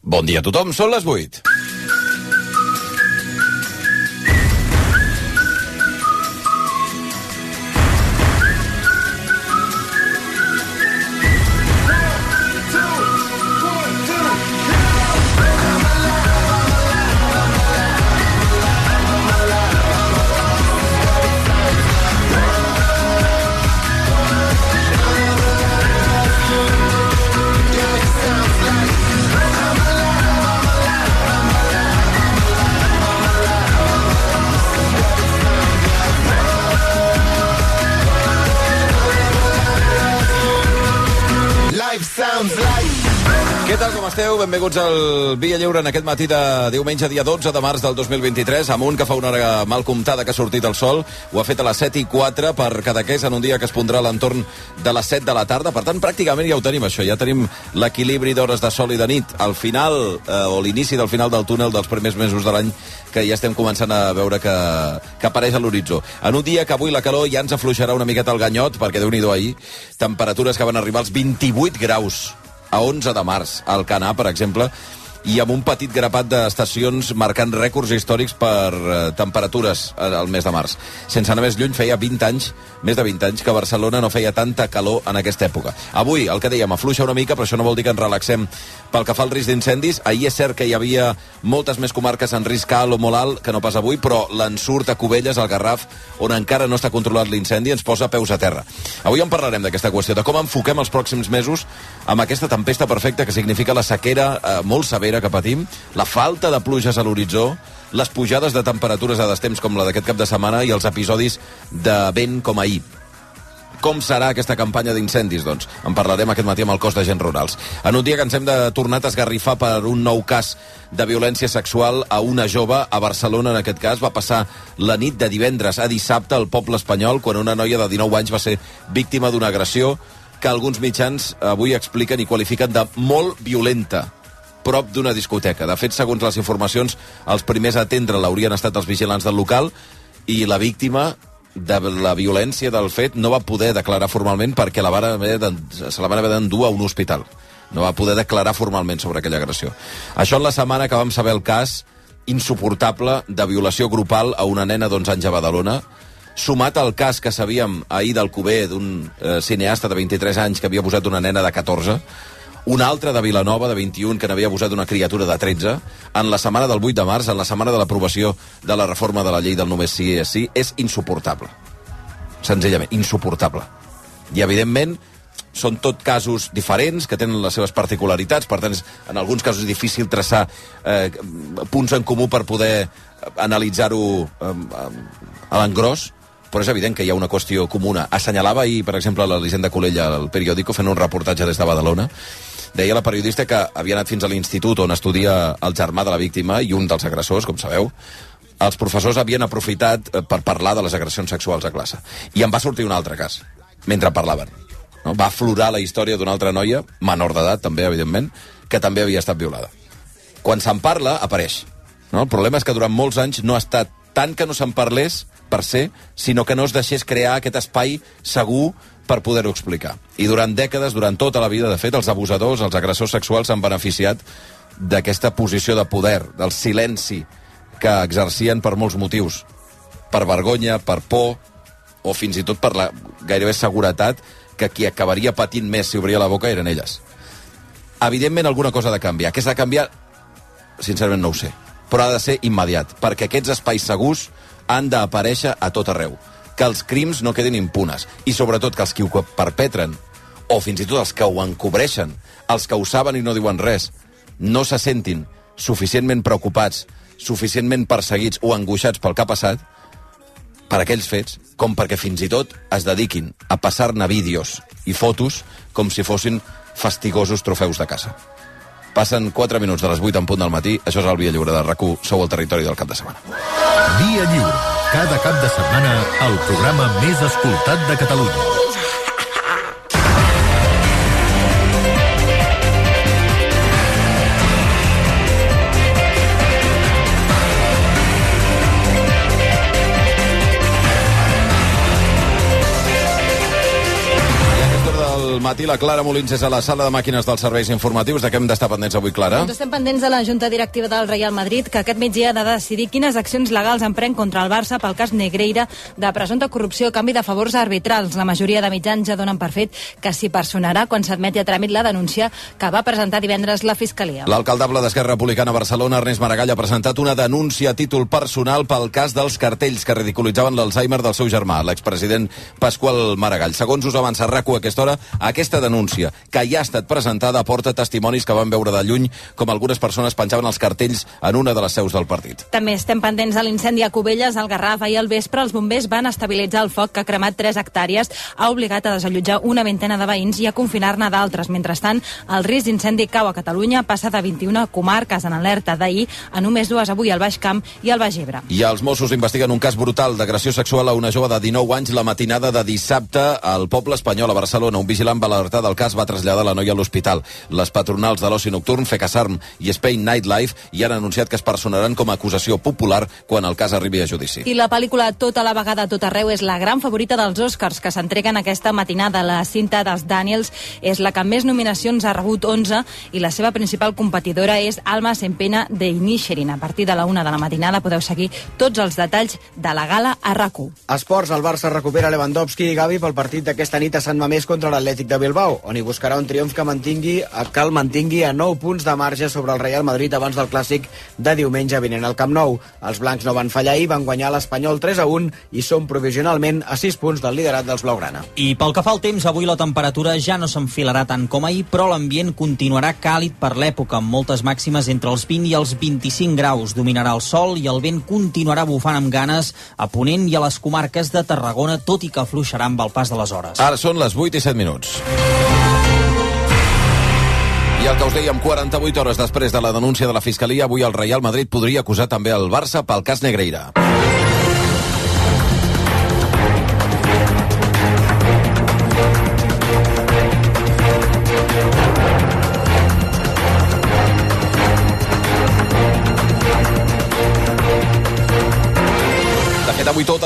Bon dia a tothom, són les 8. Benvinguts al Via Lliure en aquest matí de diumenge, dia 12 de març del 2023, amb un que fa una hora mal comptada que ha sortit el sol. Ho ha fet a les 7 i 4 per Cadaqués en un dia que es pondrà a l'entorn de les 7 de la tarda. Per tant, pràcticament ja ho tenim, això. Ja tenim l'equilibri d'hores de sol i de nit. Al final, eh, o l'inici del final del túnel dels primers mesos de l'any que ja estem començant a veure que, que apareix a l'horitzó. En un dia que avui la calor ja ens afluixarà una miqueta el ganyot, perquè déu nhi ahir, temperatures que van arribar als 28 graus a 11 de març, al Canà, per exemple, i amb un petit grapat d'estacions marcant rècords històrics per eh, temperatures al mes de març. Sense anar més lluny, feia 20 anys, més de 20 anys, que Barcelona no feia tanta calor en aquesta època. Avui, el que dèiem, afluixa una mica, però això no vol dir que ens relaxem pel que fa al risc d'incendis. Ahir és cert que hi havia moltes més comarques en risc alt o molt alt que no pas avui, però l'ensurt a Cubelles, al Garraf, on encara no està controlat l'incendi, ens posa peus a terra. Avui en parlarem d'aquesta qüestió, de com enfoquem els pròxims mesos amb aquesta tempesta perfecta que significa la sequera eh, molt severa que patim, la falta de pluges a l'horitzó, les pujades de temperatures a destemps com la d'aquest cap de setmana i els episodis de vent com ahir. Com serà aquesta campanya d'incendis, doncs? En parlarem aquest matí amb el cos d'agents rurals. En un dia que ens hem de tornar a esgarrifar per un nou cas de violència sexual a una jove a Barcelona, en aquest cas, va passar la nit de divendres a dissabte al poble espanyol quan una noia de 19 anys va ser víctima d'una agressió que alguns mitjans avui expliquen i qualifiquen de molt violenta prop d'una discoteca. De fet, segons les informacions, els primers a atendre l'haurien estat els vigilants del local i la víctima de la violència del fet no va poder declarar formalment perquè la haver se la van haver d'endur a un hospital. No va poder declarar formalment sobre aquella agressió. Això en la setmana que vam saber el cas insuportable de violació grupal a una nena d'11 anys a Badalona, sumat al cas que sabíem ahir del Cuber d'un eh, cineasta de 23 anys que havia posat una nena de 14, un altre de Vilanova, de 21, que n'havia abusat d'una criatura de 13, en la setmana del 8 de març, en la setmana de l'aprovació de la reforma de la llei del només sí és sí, és insuportable. Senzillament, insuportable. I, evidentment, són tot casos diferents, que tenen les seves particularitats, per tant, en alguns casos és difícil traçar eh, punts en comú per poder analitzar-ho eh, a l'engròs, però és evident que hi ha una qüestió comuna. Assenyalava ahir, per exemple, l'Elisenda Colella al periòdico fent un reportatge des de Badalona, deia la periodista que havia anat fins a l'institut on estudia el germà de la víctima i un dels agressors, com sabeu, els professors havien aprofitat eh, per parlar de les agressions sexuals a classe. I em va sortir un altre cas, mentre parlaven. No? Va aflorar la història d'una altra noia, menor d'edat també, evidentment, que també havia estat violada. Quan se'n parla, apareix. No? El problema és que durant molts anys no ha estat tant que no se'n parlés per ser, sinó que no es deixés crear aquest espai segur per poder-ho explicar. I durant dècades, durant tota la vida, de fet, els abusadors, els agressors sexuals s'han beneficiat d'aquesta posició de poder, del silenci que exercien per molts motius. Per vergonya, per por, o fins i tot per la gairebé seguretat que qui acabaria patint més si obria la boca eren elles. Evidentment, alguna cosa ha de canviar. Què s'ha de canviar? Sincerament, no ho sé. Però ha de ser immediat, perquè aquests espais segurs han d'aparèixer a tot arreu. Que els crims no quedin impunes. I sobretot que els que ho perpetren, o fins i tot els que ho encobreixen, els que ho saben i no diuen res, no se sentin suficientment preocupats, suficientment perseguits o angoixats pel que ha passat, per aquells fets, com perquè fins i tot es dediquin a passar-ne vídeos i fotos com si fossin fastigosos trofeus de caça. Passen 4 minuts de les 8 en punt del matí. Això és el Via Lliure de rac Sou el territori del cap de setmana. Via Lliure. Cada cap de setmana, el programa més escoltat de Catalunya. Del matí. La Clara Molins és a la sala de màquines dels serveis informatius. De què hem d'estar pendents avui, Clara? Doncs estem pendents de la Junta Directiva del Real Madrid, que aquest migdia ha de decidir quines accions legals empren contra el Barça pel cas Negreira de presumpta corrupció a canvi de favors arbitrals. La majoria de mitjans ja donen per fet que s'hi personarà quan s'admeti a tràmit la denúncia que va presentar divendres la Fiscalia. L'alcaldable d'Esquerra Republicana a Barcelona, Ernest Maragall, ha presentat una denúncia a títol personal pel cas dels cartells que ridiculitzaven l'Alzheimer del seu germà, l'expresident Pasqual Maragall. Segons us avança RACU a aquesta hora, aquesta denúncia, que ja ha estat presentada, aporta testimonis que van veure de lluny com algunes persones penjaven els cartells en una de les seus del partit. També estem pendents de l'incendi a Cubelles, al Garraf. Ahir al vespre els bombers van estabilitzar el foc que ha cremat 3 hectàrees, ha obligat a desallotjar una vintena de veïns i a confinar-ne d'altres. Mentrestant, el risc d'incendi cau a Catalunya passa de 21 comarques en alerta d'ahir a només dues avui al Baix Camp i al Baix Ebre. I els Mossos investiguen un cas brutal d'agressió sexual a una jove de 19 anys la matinada de dissabte al poble espanyol a Barcelona. Un vigilant va alertar del cas va traslladar la noia a l'hospital. Les patronals de l'oci nocturn, FECASARM i Spain Nightlife, hi han anunciat que es personaran com a acusació popular quan el cas arribi a judici. I la pel·lícula Tota la vegada, tot arreu és la gran favorita dels Oscars que s'entreguen aquesta matinada. La cinta dels Daniels és la que més nominacions ha rebut 11 i la seva principal competidora és Almas en pena de Inisherin. A partir de la una de la matinada podeu seguir tots els detalls de la gala a rac Esports, el Barça recupera Lewandowski i Gavi pel partit d'aquesta nit a Sant Mamés contra l'Atlètic de Bilbao, on hi buscarà un triomf que mantingui, que el mantingui a 9 punts de marge sobre el Real Madrid abans del clàssic de diumenge vinent al Camp Nou. Els blancs no van fallar i van guanyar l'Espanyol 3 a 1 i són provisionalment a 6 punts del liderat dels Blaugrana. I pel que fa al temps, avui la temperatura ja no s'enfilarà tant com ahir, però l'ambient continuarà càlid per l'època, amb moltes màximes entre els 20 i els 25 graus. Dominarà el sol i el vent continuarà bufant amb ganes a Ponent i a les comarques de Tarragona, tot i que afluixarà amb el pas de les hores. Ara són les 8 i 7 minuts. I el que us dèiem, 48 hores després de la denúncia de la Fiscalia, avui el Real Madrid podria acusar també el Barça pel cas Negreira.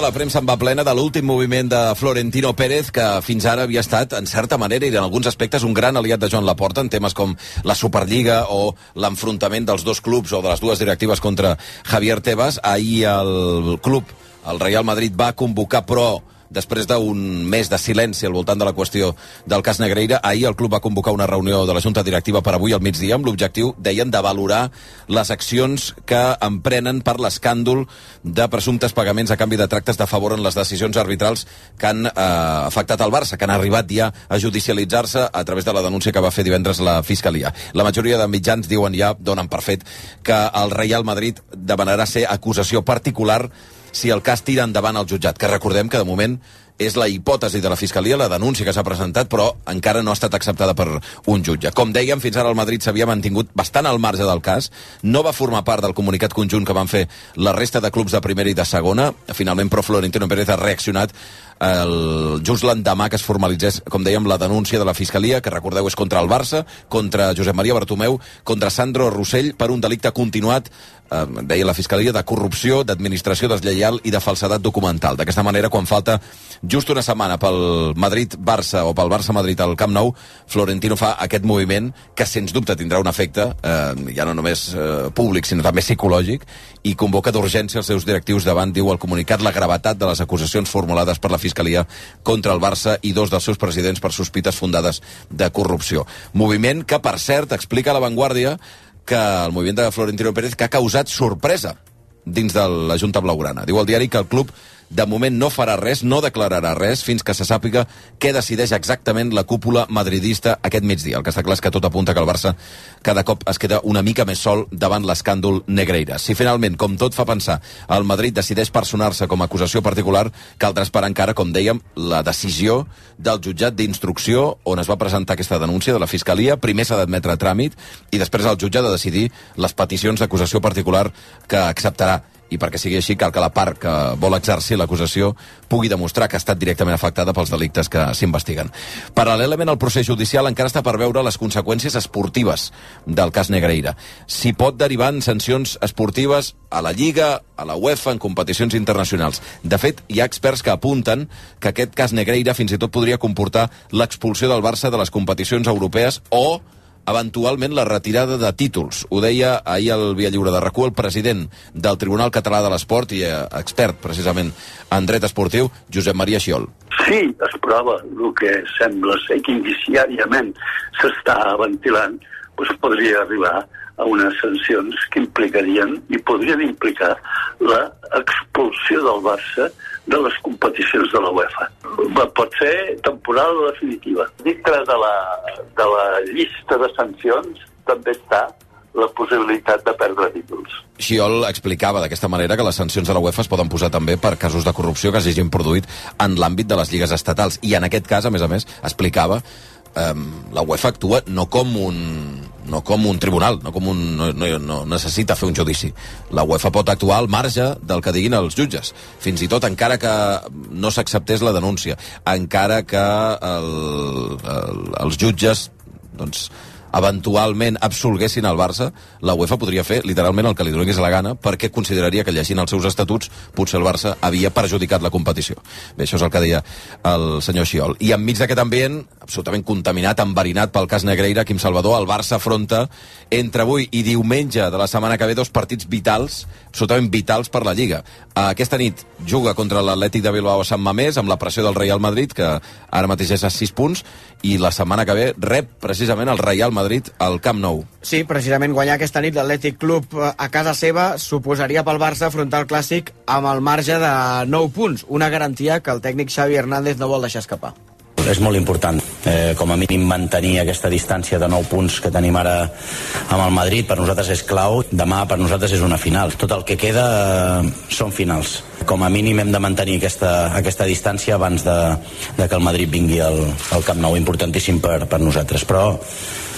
La premsa en va plena de l'últim moviment de Florentino Pérez, que fins ara havia estat, en certa manera i en alguns aspectes, un gran aliat de Joan Laporta en temes com la Superliga o l'enfrontament dels dos clubs o de les dues directives contra Javier Tebas. Ahir el club, el Real Madrid, va convocar, però després d'un mes de silenci al voltant de la qüestió del cas Negreira, ahir el club va convocar una reunió de la Junta Directiva per avui al migdia amb l'objectiu, deien, de valorar les accions que emprenen per l'escàndol de presumptes pagaments a canvi de tractes de favor en les decisions arbitrals que han eh, afectat el Barça, que han arribat ja a judicialitzar-se a través de la denúncia que va fer divendres la Fiscalia. La majoria de mitjans diuen ja, donen per fet, que el Real Madrid demanarà ser acusació particular si el cas tira endavant al jutjat, que recordem que de moment és la hipòtesi de la Fiscalia, la denúncia que s'ha presentat, però encara no ha estat acceptada per un jutge. Com dèiem, fins ara el Madrid s'havia mantingut bastant al marge del cas, no va formar part del comunicat conjunt que van fer la resta de clubs de primera i de segona, finalment però Florentino Pérez ha reaccionat el, just l'endemà que es formalitzés, com dèiem, la denúncia de la Fiscalia, que recordeu és contra el Barça, contra Josep Maria Bartomeu, contra Sandro Rossell per un delicte continuat eh, deia la Fiscalia, de corrupció, d'administració deslleial i de falsedat documental. D'aquesta manera, quan falta just una setmana pel Madrid-Barça o pel Barça-Madrid al Camp Nou, Florentino fa aquest moviment que, sens dubte, tindrà un efecte, eh, ja no només eh, públic, sinó també psicològic, i convoca d'urgència els seus directius davant, diu el comunicat, la gravetat de les acusacions formulades per la Fiscalia contra el Barça i dos dels seus presidents per sospites fundades de corrupció. Moviment que, per cert, explica a la Vanguardia que el moviment de Florentino Pérez que ha causat sorpresa dins de la Junta Blaugrana. Diu el diari que el club de moment no farà res, no declararà res fins que se sàpiga què decideix exactament la cúpula madridista aquest migdia. El que està clar és que tot apunta que el Barça cada cop es queda una mica més sol davant l'escàndol Negreira. Si finalment, com tot fa pensar, el Madrid decideix personar-se com a acusació particular, caldrà esperar encara, com dèiem, la decisió del jutjat d'instrucció on es va presentar aquesta denúncia de la Fiscalia. Primer s'ha d'admetre a tràmit i després el jutge ha de decidir les peticions d'acusació particular que acceptarà i perquè sigui així cal que la part que vol exercir l'acusació pugui demostrar que ha estat directament afectada pels delictes que s'investiguen. Paral·lelament al procés judicial encara està per veure les conseqüències esportives del cas Negreira. Si pot derivar en sancions esportives a la Lliga, a la UEFA, en competicions internacionals. De fet, hi ha experts que apunten que aquest cas Negreira fins i tot podria comportar l'expulsió del Barça de les competicions europees o eventualment la retirada de títols. Ho deia ahir al Via Lliure de RACU el president del Tribunal Català de l'Esport i eh, expert precisament en dret esportiu, Josep Maria Xiol. Sí, es prova el que sembla ser que indiciàriament s'està ventilant, doncs podria arribar a unes sancions que implicarien i podrien implicar l'expulsió del Barça de les competicions de la UEFA. Pot ser temporal o definitiva. Dintre de la, de la llista de sancions també està la possibilitat de perdre títols. Xiol explicava d'aquesta manera que les sancions de la UEFA es poden posar també per casos de corrupció que s'hagin produït en l'àmbit de les lligues estatals. I en aquest cas, a més a més, explicava eh, la UEFA actua no com un no com un tribunal, no, com un, no, no, no necessita fer un judici. La UEFA pot actuar al marge del que diguin els jutges, fins i tot encara que no s'acceptés la denúncia, encara que el, el, els jutges doncs, eventualment absolguessin el Barça, la UEFA podria fer literalment el que li donés la gana perquè consideraria que llegint els seus estatuts potser el Barça havia perjudicat la competició. Bé, això és el que deia el senyor Xiol. I enmig d'aquest ambient, absolutament contaminat, enverinat pel cas Negreira, Quim Salvador, el Barça afronta entre avui i diumenge de la setmana que ve dos partits vitals, absolutament vitals per la Lliga. Aquesta nit juga contra l'Atlètic de Bilbao a Sant Mamés amb la pressió del Real Madrid, que ara mateix és a 6 punts, i la setmana que ve rep precisament el Real Madrid al Camp Nou. Sí, precisament guanyar aquesta nit l'Atlètic Club eh, a casa seva suposaria pel Barça afrontar el Clàssic amb el marge de 9 punts, una garantia que el tècnic Xavi Hernández no vol deixar escapar és molt important. Eh, com a mínim mantenir aquesta distància de 9 punts que tenim ara amb el Madrid per nosaltres és clau. Demà per nosaltres és una final. Tot el que queda eh, són finals. Com a mínim hem de mantenir aquesta, aquesta distància abans de, de que el Madrid vingui al, al Camp Nou. Importantíssim per, per nosaltres. Però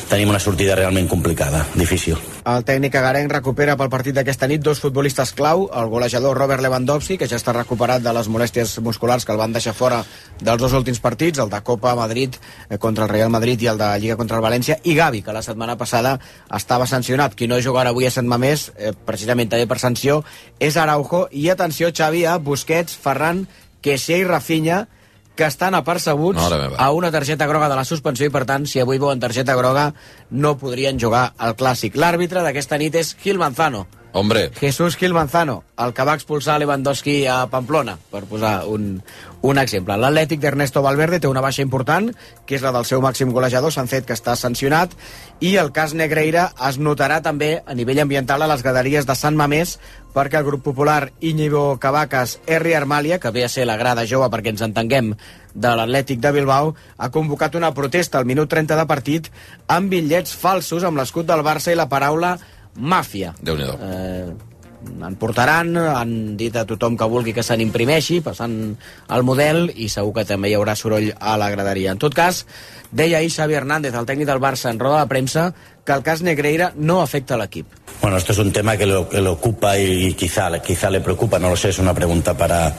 tenim una sortida realment complicada, difícil. El tècnic agarenc recupera pel partit d'aquesta nit dos futbolistes clau, el golejador Robert Lewandowski, que ja està recuperat de les molèsties musculars que el van deixar fora dels dos últims partits, el de Copa Madrid eh, contra el Real Madrid i el de Lliga contra el València, i Gavi, que la setmana passada estava sancionat. Qui no jugarà avui a Sant Mamés, eh, precisament també per sanció, és Araujo, i atenció, Xavi, a Busquets, Ferran, Kessier i Rafinha, que estan apercebuts a una targeta groga de la suspensió i, per tant, si avui veuen targeta groga, no podrien jugar al Clàssic. L'àrbitre d'aquesta nit és Gil Manzano. Hombre. Jesús Gil Manzano, el que va expulsar Lewandowski a Pamplona, per posar un, un exemple. L'Atlètic d'Ernesto Valverde té una baixa important, que és la del seu màxim golejador, fet que està sancionat, i el cas Negreira es notarà també a nivell ambiental a les graderies de Sant Mamés, perquè el grup popular Íñigo Cavacas R. Armàlia, que ve a ser la grada jove perquè ens entenguem de l'Atlètic de Bilbao, ha convocat una protesta al minut 30 de partit amb bitllets falsos amb l'escut del Barça i la paraula màfia. déu nhi eh, en portaran, han dit a tothom que vulgui que se n'imprimeixi, passant el model, i segur que també hi haurà soroll a la graderia. En tot cas, deia ahir Xavi Hernández, el tècnic del Barça, en roda de premsa, que el cas Negreira no afecta l'equip. Bueno, esto es un tema que lo, que lo ocupa y quizá, quizá le preocupa, no lo sé, es una pregunta para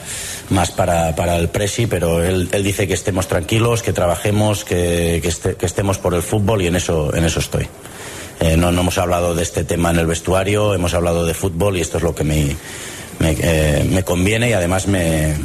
más para, para el Presi, pero él, él dice que estemos tranquilos, que trabajemos, que, que, este, que estemos por el fútbol y en eso, en eso estoy. Eh, no, no, hemos hablado de este tema en el vestuario, hemos hablado de fútbol y esto es lo que me, me, eh, conviene y además me,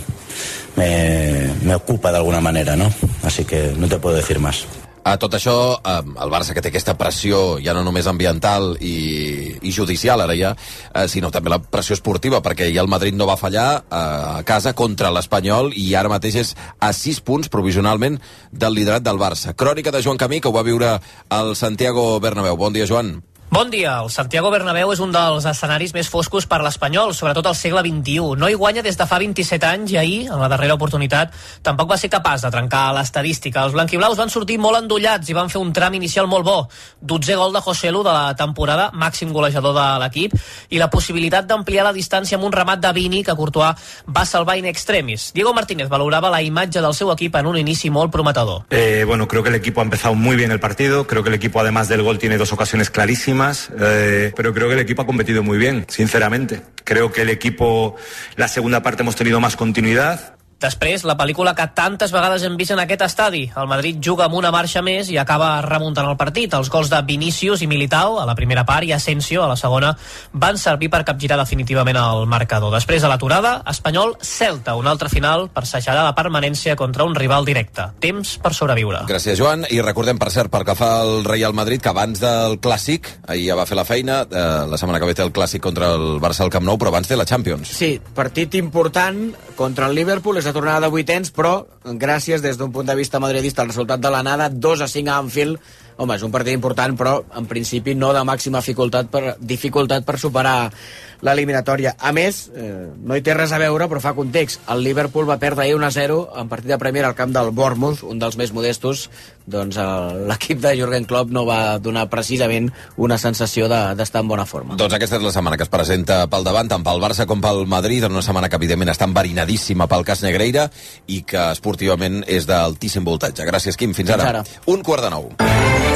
me ocupa de alguna manera, ¿no? Así que no te puedo decir más. A tot això, el Barça que té aquesta pressió ja no només ambiental i, i judicial ara ja, eh, sinó també la pressió esportiva, perquè ja el Madrid no va fallar eh, a casa contra l'Espanyol i ara mateix és a 6 punts provisionalment del liderat del Barça. Crònica de Joan Camí, que ho va viure al Santiago Bernabéu. Bon dia, Joan. Bon dia. El Santiago Bernabéu és un dels escenaris més foscos per l'Espanyol, sobretot al segle XXI. No hi guanya des de fa 27 anys i ahir, en la darrera oportunitat, tampoc va ser capaç de trencar l'estadística. Els blanquiblaus van sortir molt endollats i van fer un tram inicial molt bo. 12 gol de José Lu de la temporada, màxim golejador de l'equip, i la possibilitat d'ampliar la distància amb un remat de Vini que Courtois va salvar in extremis. Diego Martínez valorava la imatge del seu equip en un inici molt prometedor. Eh, bueno, creo que el equipo ha empezado muy bien el partido. Creo que el equipo, además del gol, tiene dos ocasiones clarísimas. Eh, pero creo que el equipo ha competido muy bien, sinceramente. Creo que el equipo, la segunda parte hemos tenido más continuidad. Després, la pel·lícula que tantes vegades hem vist en aquest estadi. El Madrid juga amb una marxa més i acaba remuntant el partit. Els gols de Vinícius i Militao a la primera part i Asensio a la segona van servir per capgirar definitivament el marcador. Després, a l'aturada, Espanyol-Celta, un altre final per segellar la permanència contra un rival directe. Temps per sobreviure. Gràcies, Joan. I recordem, per cert, pel que fa al Real Madrid, que abans del Clàssic, ahir ja va fer la feina, eh, la setmana que ve té el Clàssic contra el Barça al Camp Nou, però abans té la Champions. Sí, partit important contra el Liverpool, és la tornada de vuitens, però gràcies des d'un punt de vista madridista al resultat de l'anada, 2 a 5 a Anfield, home, és un partit important, però en principi no de màxima dificultat per, dificultat per superar l'eliminatòria. A més, eh, no hi té res a veure, però fa context. El Liverpool va perdre ahir 1-0 en partit de Premier al camp del Bournemouth, un dels més modestos. Doncs eh, l'equip de Jurgen Klopp no va donar precisament una sensació d'estar de, en bona forma. Doncs aquesta és la setmana que es presenta pel davant, tant pel Barça com pel Madrid, en una setmana que evidentment està enverinadíssima pel cas Negreira i que esportivament és d'altíssim voltatge. Gràcies, Quim. Fins ara. Fins ara. Un quart de nou.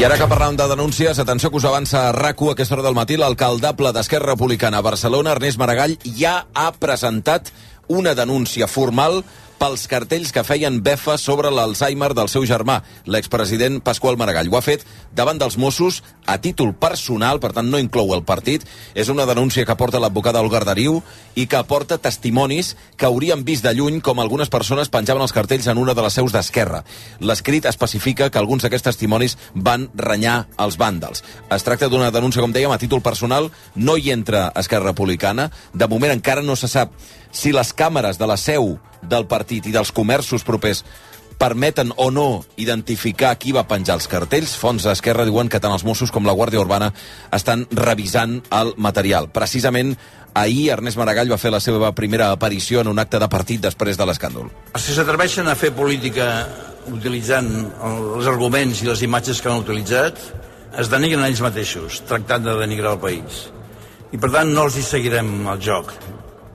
I ara que parlàvem de denúncies, atenció que us avança a rac a aquesta hora del matí, l'alcaldable d'Esquerra Republicana a Barcelona, Ernest Maragall, ja ha presentat una denúncia formal pels cartells que feien befa sobre l'Alzheimer del seu germà, l'expresident Pasqual Maragall. Ho ha fet davant dels Mossos a títol personal, per tant no inclou el partit. És una denúncia que porta l'advocada Olga Arderiu i que aporta testimonis que haurien vist de lluny com algunes persones penjaven els cartells en una de les seus d'Esquerra. L'escrit especifica que alguns d'aquests testimonis van renyar els vàndals. Es tracta d'una denúncia, com dèiem, a títol personal, no hi entra Esquerra Republicana. De moment encara no se sap si les càmeres de la seu del partit i dels comerços propers permeten o no identificar qui va penjar els cartells. Fons d'Esquerra diuen que tant els Mossos com la Guàrdia Urbana estan revisant el material. Precisament ahir Ernest Maragall va fer la seva primera aparició en un acte de partit després de l'escàndol. Si s'atreveixen a fer política utilitzant els arguments i les imatges que han utilitzat, es denigren ells mateixos, tractant de denigrar el país. I per tant no els hi seguirem el joc.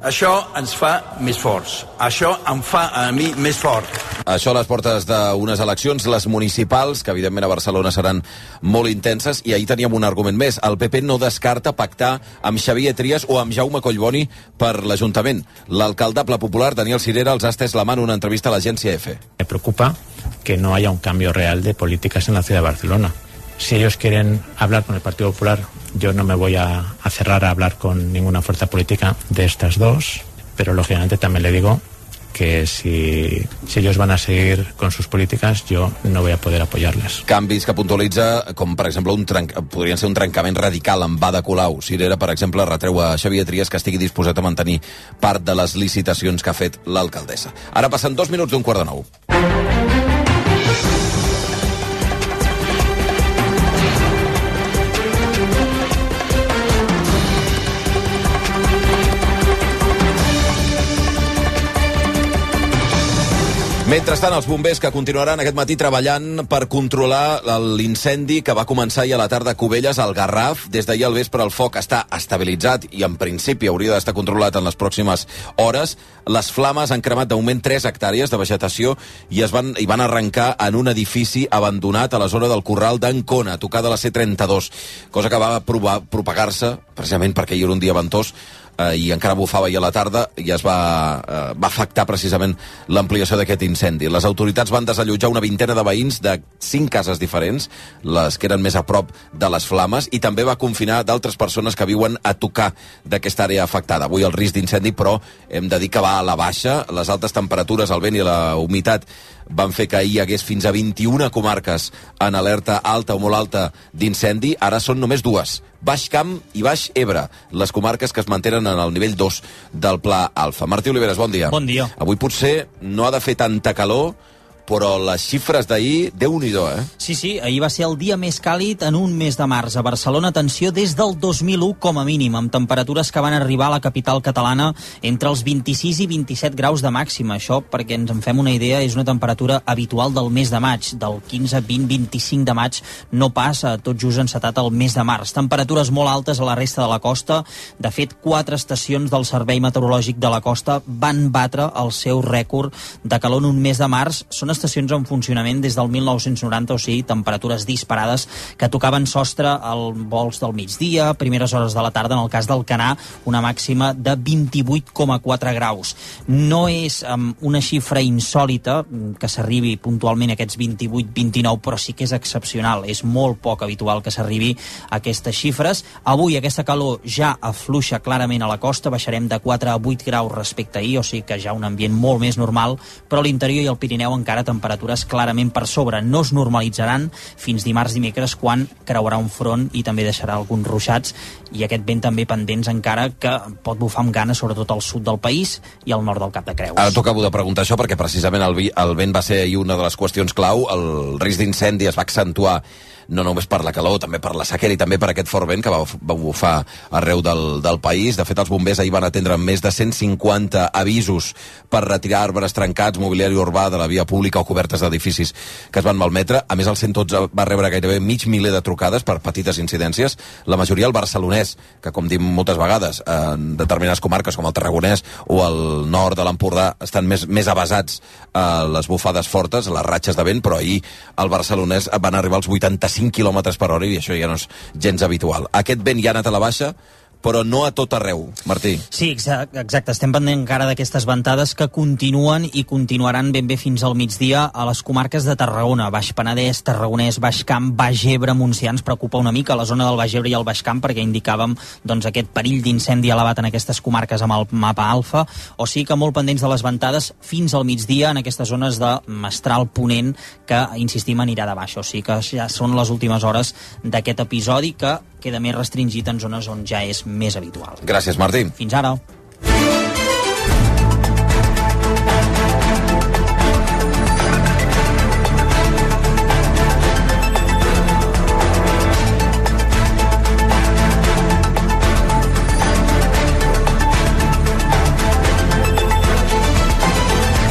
Això ens fa més forts. Això em fa a mi més fort. Això a les portes d'unes eleccions, les municipals, que evidentment a Barcelona seran molt intenses, i ahir teníem un argument més. El PP no descarta pactar amb Xavier Trias o amb Jaume Collboni per l'Ajuntament. L'alcaldable popular, Daniel Cirera, els ha estès la mà en una entrevista a l'agència EFE. Me preocupa que no haya un cambio real de políticas en la ciudad de Barcelona. Si ellos quieren hablar con el Partido Popular Yo no me voy a, a cerrar a hablar con ninguna fuerza política de estas dos, pero lógicamente también le digo que si, si ellos van a seguir con sus políticas, yo no voy a poder apoyarles. Canvis que puntualitza, com per exemple, un trenc... podrien ser un trencament radical amb Bada Colau. Cirera, per exemple, retreu a Xavier Trias que estigui disposat a mantenir part de les licitacions que ha fet l'alcaldessa. Ara passen dos minuts d'un quart de nou. Mentrestant, els bombers que continuaran aquest matí treballant per controlar l'incendi que va començar ahir a la tarda a Cubelles, al Garraf. Des d'ahir al vespre el foc està estabilitzat i en principi hauria d'estar controlat en les pròximes hores. Les flames han cremat de moment 3 hectàrees de vegetació i es van, i van arrencar en un edifici abandonat a la zona del Corral d'Ancona, tocada a la C32, cosa que va propagar-se, precisament perquè hi era un dia ventós, eh, i encara bufava ahir a la tarda i es va, eh, va afectar precisament l'ampliació d'aquest incendi. Les autoritats van desallotjar una vintena de veïns de cinc cases diferents, les que eren més a prop de les flames, i també va confinar d'altres persones que viuen a tocar d'aquesta àrea afectada. Avui el risc d'incendi, però, hem de dir que va a la baixa. Les altes temperatures, el vent i la humitat van fer que hi hagués fins a 21 comarques en alerta alta o molt alta d'incendi. Ara són només dues, Baix Camp i Baix Ebre, les comarques que es mantenen en el nivell 2 del Pla Alfa. Martí Oliveres, bon dia. Bon dia. Avui potser no ha de fer tanta calor, però les xifres d'ahir, déu nhi eh? Sí, sí, ahir va ser el dia més càlid en un mes de març. A Barcelona, atenció, des del 2001 com a mínim, amb temperatures que van arribar a la capital catalana entre els 26 i 27 graus de màxima. Això, perquè ens en fem una idea, és una temperatura habitual del mes de maig, del 15, 20, 25 de maig, no passa tot just encetat el mes de març. Temperatures molt altes a la resta de la costa. De fet, quatre estacions del Servei Meteorològic de la Costa van batre el seu rècord de calor en un mes de març. Són estacions en funcionament des del 1990, o sigui, temperatures disparades que tocaven sostre al vols del migdia, primeres hores de la tarda, en el cas del Canà, una màxima de 28,4 graus. No és um, una xifra insòlita mm, que s'arribi puntualment a aquests 28-29, però sí que és excepcional. És molt poc habitual que s'arribi a aquestes xifres. Avui aquesta calor ja afluixa clarament a la costa, baixarem de 4 a 8 graus respecte a ahir, o sigui que ja un ambient molt més normal, però l'interior i al Pirineu encara temperatures clarament per sobre. No es normalitzaran fins dimarts dimecres quan creuarà un front i també deixarà alguns ruixats i aquest vent també pendents encara que pot bufar amb gana sobretot al sud del país i al nord del Cap de Creus. Ara t'ho acabo de preguntar això perquè precisament el, vi, el vent va ser ahir una de les qüestions clau. El risc d'incendi es va accentuar no només per la calor, també per la sequera i també per aquest fort vent que va, va bufar arreu del, del país. De fet, els bombers ahir van atendre més de 150 avisos per retirar arbres trencats, mobiliari urbà de la via pública o cobertes d'edificis que es van malmetre. A més, el 112 va rebre gairebé mig miler de trucades per petites incidències, la majoria al barcelonès, que com dim moltes vegades, en determinades comarques com el Tarragonès o el nord de l'Empordà estan més, més avasats a les bufades fortes, a les ratxes de vent, però ahir al barcelonès van arribar als 85 km per hora i això ja no és gens habitual. Aquest vent ja ha anat a la baixa, però no a tot arreu, Martí. Sí, exacte. Estem pendent encara d'aquestes ventades que continuen i continuaran ben bé fins al migdia a les comarques de Tarragona, Baix Penedès, Tarragonès, Baix Camp, Baix Ebre, Montsià. Ens preocupa una mica la zona del Baix Ebre i el Baix Camp perquè indicàvem doncs, aquest perill d'incendi elevat en aquestes comarques amb el mapa alfa, o sigui que molt pendents de les ventades fins al migdia en aquestes zones de Mestral Ponent que, insistim, anirà de baix. O sigui que ja són les últimes hores d'aquest episodi que queda més restringit en zones on ja és més habitual. Gràcies, Martí. Fins ara.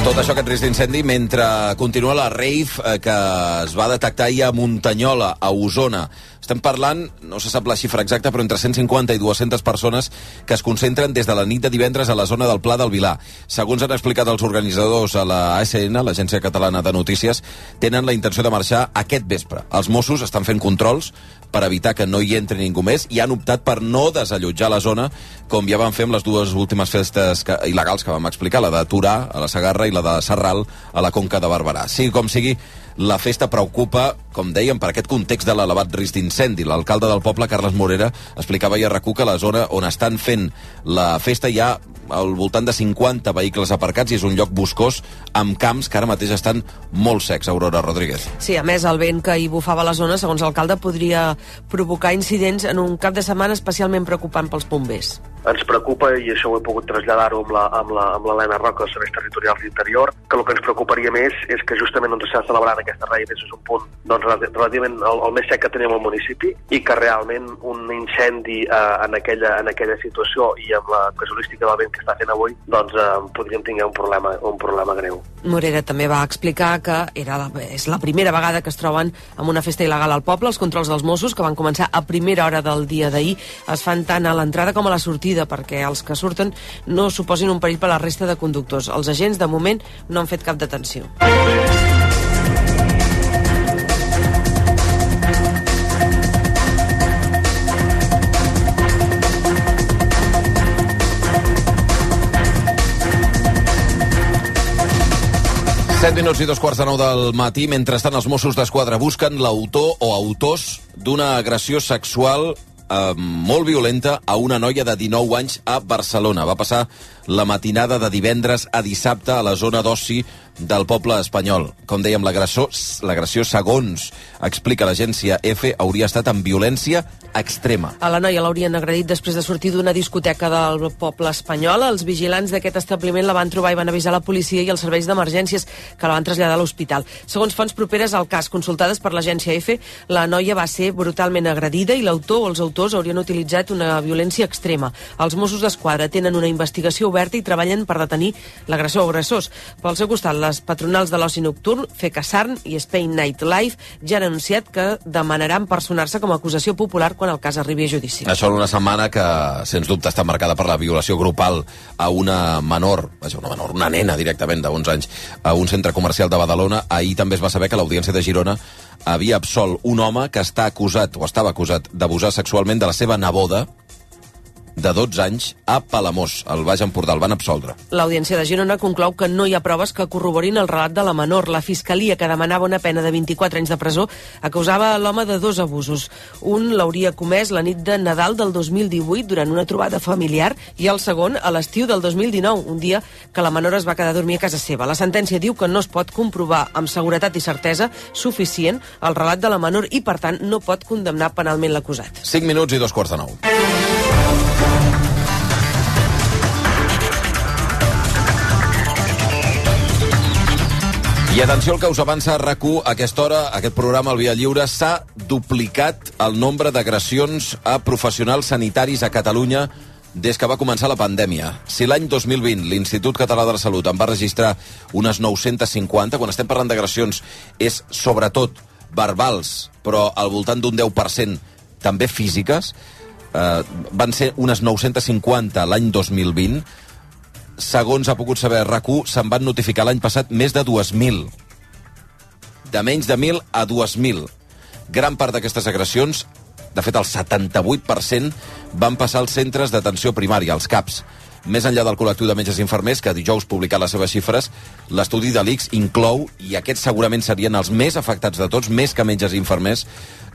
Tot això, aquest risc d'incendi, mentre continua la rave eh, que es va detectar ahir a Muntanyola, a Osona. Estem parlant, no se sap la xifra exacta, però entre 150 i 200 persones que es concentren des de la nit de divendres a la zona del Pla del Vilar. Segons han explicat els organitzadors a la ASN, l'Agència Catalana de Notícies, tenen la intenció de marxar aquest vespre. Els Mossos estan fent controls per evitar que no hi entri ningú més i han optat per no desallotjar la zona com ja van fer amb les dues últimes festes que, il·legals que vam explicar, la de Turà a la Sagarra i la de Serral a la Conca de Barberà. Sigui com sigui, la festa preocupa, com dèiem, per aquest context de l'elevat risc d'incendi. L'alcalde del poble, Carles Morera, explicava ahir a RAC1 que la zona on estan fent la festa hi ha al voltant de 50 vehicles aparcats i és un lloc boscós amb camps que ara mateix estan molt secs, Aurora Rodríguez. Sí, a més, el vent que hi bufava la zona, segons l'alcalde, podria provocar incidents en un cap de setmana especialment preocupant pels bombers ens preocupa, i això ho he pogut traslladar-ho amb l'Helena Roca, els serveis territorials d'interior, que el que ens preocuparia més és que justament on s'ha celebrat aquesta rei és un punt doncs, relativament el, el més sec que tenim al municipi i que realment un incendi eh, en, aquella, en aquella situació i amb la casuística del vent que està fent avui, doncs eh, podríem tenir un problema, un problema greu. Morera també va explicar que era la, és la primera vegada que es troben amb una festa il·legal al poble. Els controls dels Mossos, que van començar a primera hora del dia d'ahir, es fan tant a l'entrada com a la sortida sortida perquè els que surten no suposin un perill per a la resta de conductors. Els agents, de moment, no han fet cap detenció. Set minuts i dos quarts de nou del matí. Mentrestant, els Mossos d'Esquadra busquen l'autor o autors d'una agressió sexual eh, molt violenta a una noia de 19 anys a Barcelona. Va passar la matinada de divendres a dissabte a la zona d'oci del poble espanyol. Com dèiem, l'agressió, segons explica l'agència EFE, hauria estat amb violència extrema. A la noia l'haurien agredit després de sortir d'una discoteca del poble espanyol. Els vigilants d'aquest establiment la van trobar i van avisar la policia i els serveis d'emergències que la van traslladar a l'hospital. Segons fonts properes al cas consultades per l'agència EFE, la noia va ser brutalment agredida i l'autor o els autors haurien utilitzat una violència extrema. Els Mossos d'Esquadra tenen una investigació oberta i treballen per detenir l'agressor o agressors. Pel seu costat, les patronals de l'oci nocturn, FECASARN i Spain Night Life, ja han anunciat que demanaran personar-se com a acusació popular quan el cas arribi a judici. Això en una setmana que, sens dubte, està marcada per la violació grupal a una menor, vaja, una menor, una nena directament de 11 anys, a un centre comercial de Badalona. Ahir també es va saber que l'Audiència de Girona havia absolt un home que està acusat, o estava acusat, d'abusar sexualment de la seva neboda, de 12 anys a Palamós, al Baix Empordà. El van absoldre. L'Audiència de Girona conclou que no hi ha proves que corroborin el relat de la menor. La Fiscalia, que demanava una pena de 24 anys de presó, acusava l'home de dos abusos. Un l'hauria comès la nit de Nadal del 2018 durant una trobada familiar i el segon a l'estiu del 2019, un dia que la menor es va quedar a dormir a casa seva. La sentència diu que no es pot comprovar amb seguretat i certesa suficient el relat de la menor i, per tant, no pot condemnar penalment l'acusat. 5 minuts i dos quarts de nou. I atenció al que us avança rac a aquesta hora, aquest programa, el Via Lliure, s'ha duplicat el nombre d'agressions a professionals sanitaris a Catalunya des que va començar la pandèmia. Si l'any 2020 l'Institut Català de la Salut en va registrar unes 950, quan estem parlant d'agressions és sobretot verbals, però al voltant d'un 10% també físiques, eh, van ser unes 950 l'any 2020, segons ha pogut saber rac se'n van notificar l'any passat més de 2.000. De menys de 1.000 a 2.000. Gran part d'aquestes agressions, de fet el 78%, van passar als centres d'atenció primària, als CAPs. Més enllà del col·lectiu de metges i infermers, que dijous publicat les seves xifres, l'estudi de l'ICS inclou, i aquests segurament serien els més afectats de tots, més que metges i infermers,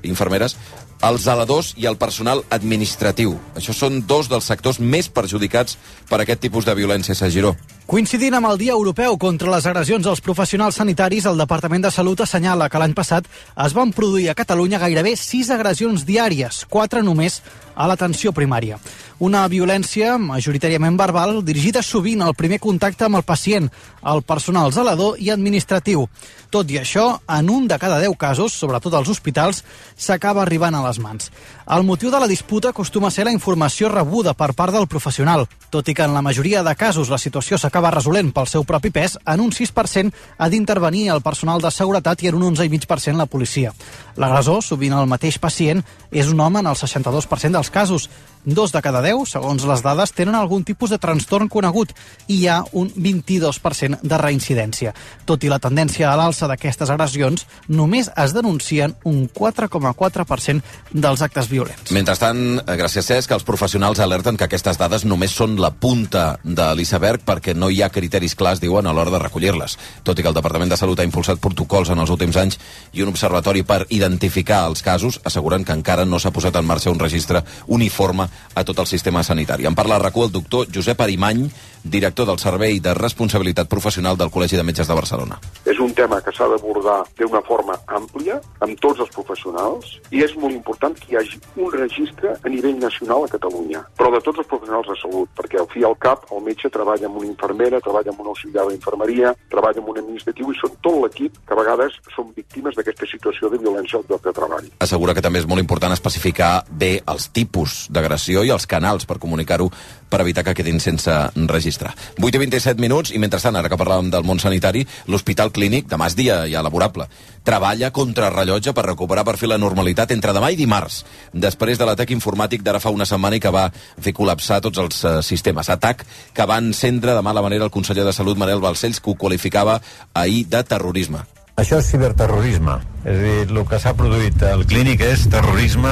infermeres, els zeladors i el personal administratiu. Això són dos dels sectors més perjudicats per aquest tipus de violència, Sagiró. Coincidint amb el Dia Europeu contra les agressions als professionals sanitaris, el Departament de Salut assenyala que l'any passat es van produir a Catalunya gairebé sis agressions diàries, quatre només a l'atenció primària. Una violència majoritàriament verbal dirigida sovint al primer contacte amb el pacient, el personal zelador i administratiu. Tot i això, en un de cada deu casos, sobretot als hospitals, s'acaba arribant a les mans. El motiu de la disputa acostuma a ser la informació rebuda per part del professional, tot i que en la majoria de casos la situació s'acaba resolent pel seu propi pes, en un 6% ha d'intervenir el personal de seguretat i en un 11,5% la policia. L'agressor, sovint el mateix pacient, és un home en el 62% dels casos. Dos de cada deu, segons les dades, tenen algun tipus de trastorn conegut i hi ha un 22% de reincidència. Tot i la tendència a l'alça d'aquestes agressions, només es denuncien un 4,4% dels actes violents. Mentrestant, gràcies Cesc, els professionals alerten que aquestes dades només són la punta de l'iceberg perquè no hi ha criteris clars, diuen, a l'hora de recollir-les. Tot i que el Departament de Salut ha impulsat protocols en els últims anys i un observatori per identificar els casos, asseguren que encara no s'ha posat en marxa un registre uniforme a tot el sistema sanitari. En parla a RAC1 el doctor Josep Arimany, director del Servei de Responsabilitat Professional del Col·legi de Metges de Barcelona. És un tema que s'ha d'abordar d'una forma àmplia, amb tots els professionals, i és molt important que hi hagi un registre a nivell nacional a Catalunya, però de tots els professionals de salut, perquè al fi i al cap el metge treballa amb una infermera, treballa amb un auxiliar d'infermeria, treballa amb un administratiu, i són tot l'equip que a vegades són víctimes d'aquesta situació de violència al lloc de treball. Assegura que també és molt important especificar bé els tipus d'agressió i els canals per comunicar-ho per evitar que quedin sense registrar. 8 i 27 minuts, i mentrestant, ara que parlàvem del món sanitari, l'Hospital Clínic, demà és dia ja laborable, treballa contra rellotge per recuperar per fi la normalitat entre demà i dimarts, després de l'atac informàtic d'ara fa una setmana i que va fer col·lapsar tots els uh, sistemes. Atac que va encendre de mala manera el conseller de Salut, Manel Balcells, que ho qualificava ahir de terrorisme. Això és ciberterrorisme. És a dir, el que s'ha produït al clínic és terrorisme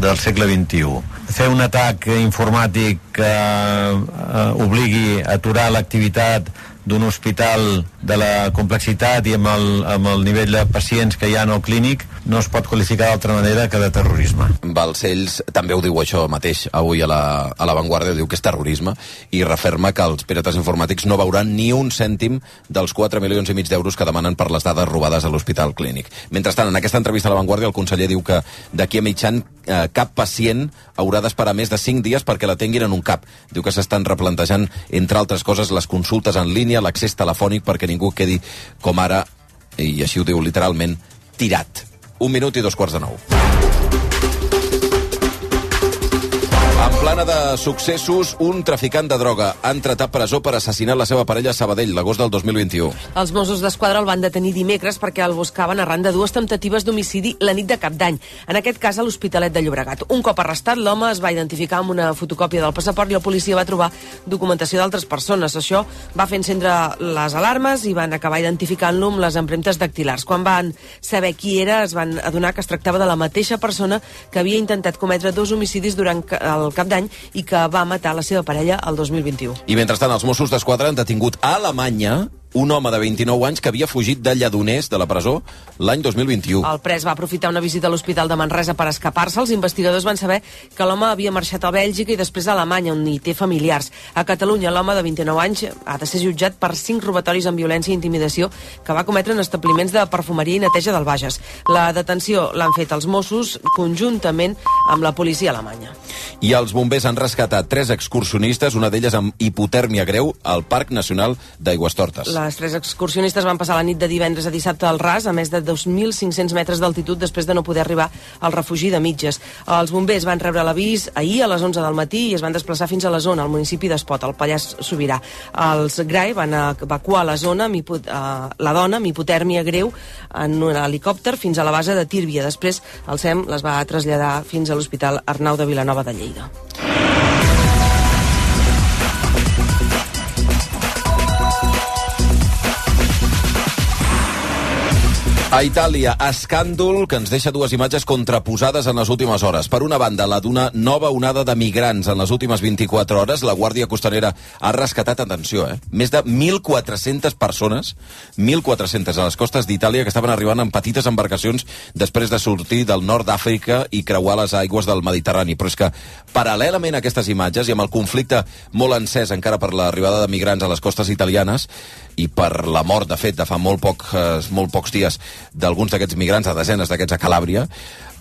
del segle XXI. Fer un atac informàtic que eh, obligui a aturar l'activitat d'un hospital de la complexitat i amb el, amb el nivell de pacients que hi ha en el clínic no es pot qualificar d'altra manera que de terrorisme. Balcells també ho diu això mateix avui a la, a la Vanguardia, diu que és terrorisme i referma que els pirates informàtics no veuran ni un cèntim dels 4 milions i mig d'euros que demanen per les dades robades a l'Hospital Clínic. Mentrestant, en aquesta entrevista a la Vanguardia, el conseller diu que d'aquí a mitjan eh, cap pacient haurà d'esperar més de 5 dies perquè l'atenguin en un CAP. Diu que s'estan replantejant, entre altres coses, les consultes en línia, l'accés telefònic perquè ningú quedi com ara, i així ho diu literalment, tirat. Un minut i dos quarts de nou. En plana de successos, un traficant de droga ha entrat a presó per assassinar la seva parella a Sabadell l'agost del 2021. Els Mossos d'Esquadra el van detenir dimecres perquè el buscaven arran de dues temptatives d'homicidi la nit de Cap d'Any, en aquest cas a l'Hospitalet de Llobregat. Un cop arrestat, l'home es va identificar amb una fotocòpia del passaport i la policia va trobar documentació d'altres persones. Això va fer encendre les alarmes i van acabar identificant-lo amb les empremtes dactilars. Quan van saber qui era, es van adonar que es tractava de la mateixa persona que havia intentat cometre dos homicidis durant el cap d'any i que va matar la seva parella el 2021. I mentrestant, els Mossos d'Esquadra han detingut a Alemanya un home de 29 anys que havia fugit de Lledoners, de la presó, l'any 2021. El pres va aprofitar una visita a l'Hospital de Manresa per escapar-se. Els investigadors van saber que l'home havia marxat a Bèlgica i després a Alemanya, on hi té familiars. A Catalunya, l'home de 29 anys ha de ser jutjat per cinc robatoris amb violència i intimidació que va cometre en establiments de perfumeria i neteja del Bages. La detenció l'han fet els Mossos conjuntament amb la policia alemanya. I els bombers han rescatat tres excursionistes, una d'elles amb hipotèrmia greu, al Parc Nacional d'Aigüestortes. Les tres excursionistes van passar la nit de divendres a dissabte al ras, a més de 2.500 metres d'altitud, després de no poder arribar al refugi de mitges. Els bombers van rebre l'avís ahir a les 11 del matí i es van desplaçar fins a la zona, al municipi d'Espot, al Pallars Sobirà. Els GRAI van evacuar la zona amb hipo, eh, la dona amb hipotèrmia greu en un helicòpter fins a la base de Tírbia. Després el SEM les va traslladar fins a l'Hospital Arnau de Vilanova de Lleida. A Itàlia, escàndol que ens deixa dues imatges contraposades en les últimes hores. Per una banda, la d'una nova onada de migrants. En les últimes 24 hores, la Guàrdia Costanera ha rescatat, atenció, eh, més de 1.400 persones, 1.400 a les costes d'Itàlia, que estaven arribant en petites embarcacions després de sortir del nord d'Àfrica i creuar les aigües del Mediterrani. Però és que, paral·lelament a aquestes imatges i amb el conflicte molt encès encara per l'arribada de migrants a les costes italianes, i per la mort, de fet, de fa molt, poc, eh, molt pocs dies d'alguns d'aquests migrants, de desenes d'aquests a Calàbria,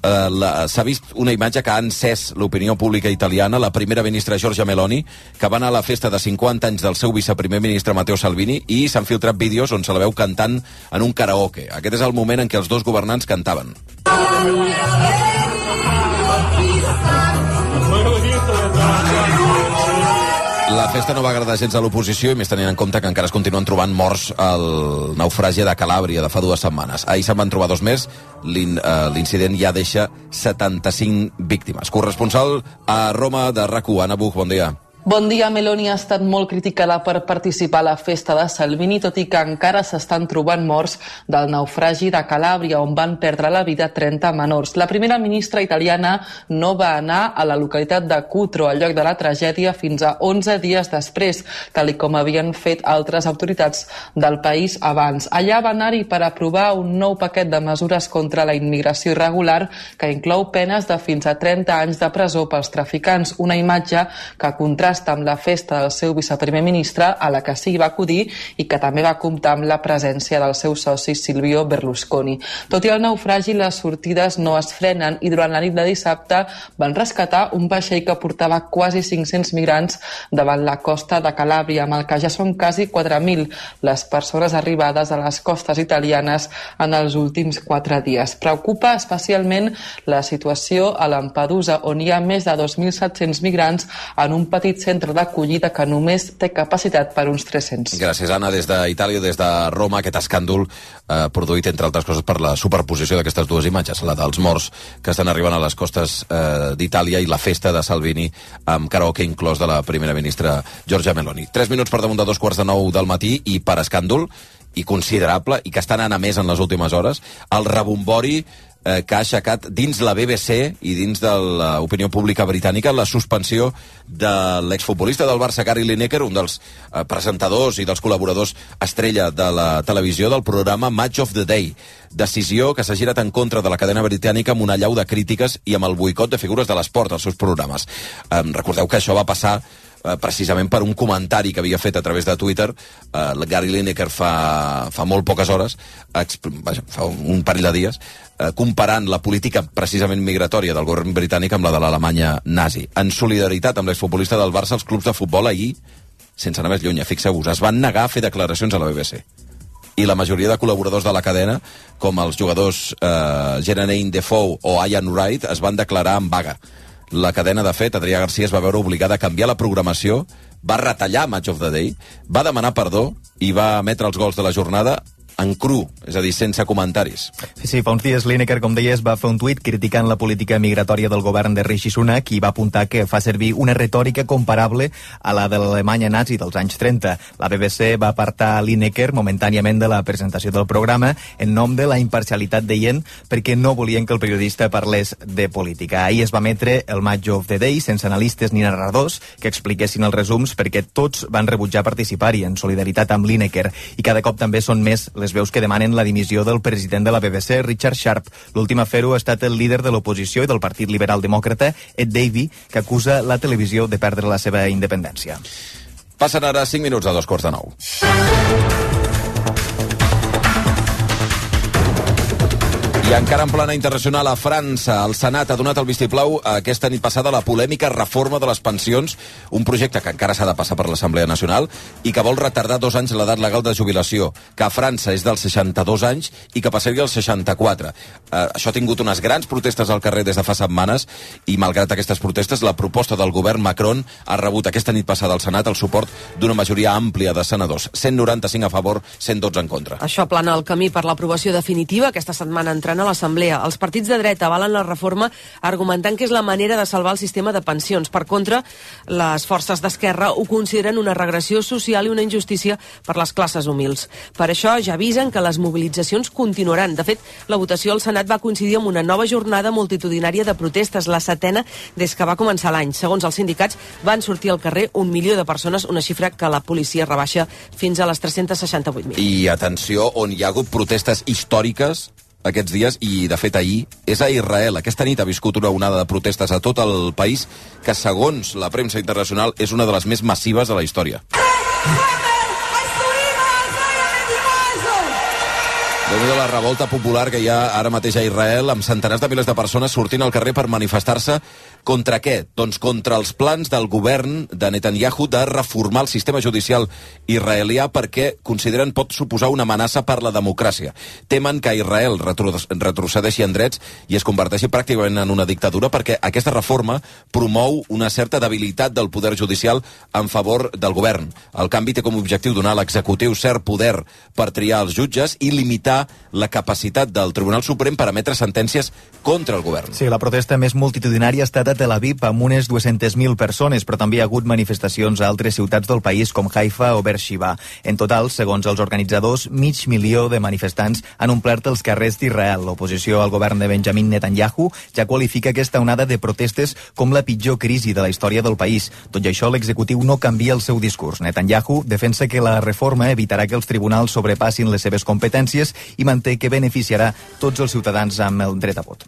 eh, s'ha vist una imatge que ha encès l'opinió pública italiana, la primera ministra Giorgia Meloni, que va anar a la festa de 50 anys del seu viceprimer ministre Matteo Salvini i s'han filtrat vídeos on se la veu cantant en un karaoke. Aquest és el moment en què els dos governants cantaven. La festa no va agradar gens a l'oposició i més tenint en compte que encara es continuen trobant morts al naufragi de Calàbria de fa dues setmanes. Ahir se'n van trobar dos més, eh, l'incident ja deixa 75 víctimes. Corresponsal a Roma de RAC1, Anna Buch, bon dia. Bon dia, Meloni ha estat molt criticada per participar a la festa de Salvini, tot i que encara s'estan trobant morts del naufragi de Calàbria, on van perdre la vida 30 menors. La primera ministra italiana no va anar a la localitat de Cutro, al lloc de la tragèdia, fins a 11 dies després, tal com havien fet altres autoritats del país abans. Allà va anar-hi per aprovar un nou paquet de mesures contra la immigració irregular que inclou penes de fins a 30 anys de presó pels traficants, una imatge que contrasta amb la festa del seu viceprimer ministre, a la que sí va acudir i que també va comptar amb la presència del seu soci Silvio Berlusconi. Tot i el naufragi, les sortides no es frenen i durant la nit de dissabte van rescatar un vaixell que portava quasi 500 migrants davant la costa de Calàbria, amb el que ja són quasi 4.000 les persones arribades a les costes italianes en els últims quatre dies. Preocupa especialment la situació a Lampedusa, on hi ha més de 2.700 migrants en un petit centre d'acollida que només té capacitat per uns 300. Gràcies, Anna, des d'Itàlia, des de Roma, aquest escàndol eh, produït, entre altres coses, per la superposició d'aquestes dues imatges, la dels morts que estan arribant a les costes eh, d'Itàlia i la festa de Salvini amb karaoke inclòs de la primera ministra Giorgia Meloni. Tres minuts per damunt de dos quarts de nou del matí i per escàndol i considerable, i que està anant a més en les últimes hores, el rebombori eh, que ha aixecat dins la BBC i dins de l'opinió pública britànica la suspensió de l'exfutbolista del Barça, Gary Lineker, un dels eh, presentadors i dels col·laboradors estrella de la televisió del programa Match of the Day. Decisió que s'ha girat en contra de la cadena britànica amb una llau de crítiques i amb el boicot de figures de l'esport als seus programes. Recordeu que això va passar eh, precisament per un comentari que havia fet a través de Twitter eh, Gary Lineker fa, fa molt poques hores, vaja, fa un, parell de dies, eh, comparant la política precisament migratòria del govern britànic amb la de l'Alemanya nazi. En solidaritat amb l'exfutbolista del Barça, els clubs de futbol ahir, sense anar més lluny, eh, fixeu-vos, es van negar a fer declaracions a la BBC i la majoria de col·laboradors de la cadena, com els jugadors eh, Genevieve Defoe o Ian Wright, es van declarar en vaga la cadena, de fet, Adrià Garcia es va veure obligada a canviar la programació, va retallar Match of the Day, va demanar perdó i va emetre els gols de la jornada en cru, és a dir, sense comentaris. Sí, sí, fa uns dies Lineker, com deies, va fer un tuit criticant la política migratòria del govern de Rishi Sunak i va apuntar que fa servir una retòrica comparable a la de l'Alemanya nazi dels anys 30. La BBC va apartar Lineker momentàniament de la presentació del programa en nom de la imparcialitat deient perquè no volien que el periodista parlés de política. Ahir es va emetre el Match of the Day sense analistes ni narradors que expliquessin els resums perquè tots van rebutjar participar-hi en solidaritat amb Lineker i cada cop també són més les veus que demanen la dimissió del president de la BBC, Richard Sharp. L'últim a fer-ho ha estat el líder de l'oposició i del Partit Liberal Demòcrata, Ed Davey, que acusa la televisió de perdre la seva independència. Passen ara 5 minuts a dos quarts de nou. I encara en plana internacional a França, el Senat ha donat el vistiplau aquesta nit passada a la polèmica reforma de les pensions, un projecte que encara s'ha de passar per l'Assemblea Nacional i que vol retardar dos anys l'edat legal de jubilació, que a França és dels 62 anys i que passaria als 64. Eh, això ha tingut unes grans protestes al carrer des de fa setmanes i, malgrat aquestes protestes, la proposta del govern Macron ha rebut aquesta nit passada al Senat el suport d'una majoria àmplia de senadors, 195 a favor, 112 en contra. Això plana el camí per l'aprovació definitiva aquesta setmana a l'Assemblea. Els partits de dreta avalen la reforma argumentant que és la manera de salvar el sistema de pensions. Per contra, les forces d'esquerra ho consideren una regressió social i una injustícia per les classes humils. Per això ja avisen que les mobilitzacions continuaran. De fet, la votació al Senat va coincidir amb una nova jornada multitudinària de protestes, la setena des que va començar l'any. Segons els sindicats, van sortir al carrer un milió de persones, una xifra que la policia rebaixa fins a les 368.000. I atenció, on hi ha hagut protestes històriques aquests dies i, de fet, ahir és a Israel. Aquesta nit ha viscut una onada de protestes a tot el país que, segons la premsa internacional, és una de les més massives de la història. Déu nhi la revolta popular que hi ha ara mateix a Israel, amb centenars de milers de persones sortint al carrer per manifestar-se contra què? Doncs contra els plans del govern de Netanyahu de reformar el sistema judicial israelià perquè consideren pot suposar una amenaça per la democràcia. Temen que Israel retro retrocedeixi en drets i es converteixi pràcticament en una dictadura perquè aquesta reforma promou una certa debilitat del poder judicial en favor del govern. El canvi té com a objectiu donar a l'executiu cert poder per triar els jutges i limitar la capacitat del Tribunal Suprem per emetre sentències contra el govern. Sí, la protesta més multitudinària ha estat a Tel Aviv amb unes 200.000 persones, però també hi ha hagut manifestacions a altres ciutats del país com Haifa o Beersheba. En total, segons els organitzadors, mig milió de manifestants han omplert els carrers d'Israel. L'oposició al govern de Benjamin Netanyahu ja qualifica aquesta onada de protestes com la pitjor crisi de la història del país. Tot i això, l'executiu no canvia el seu discurs. Netanyahu defensa que la reforma evitarà que els tribunals sobrepassin les seves competències i manté que beneficiarà tots els ciutadans amb el dret a vot.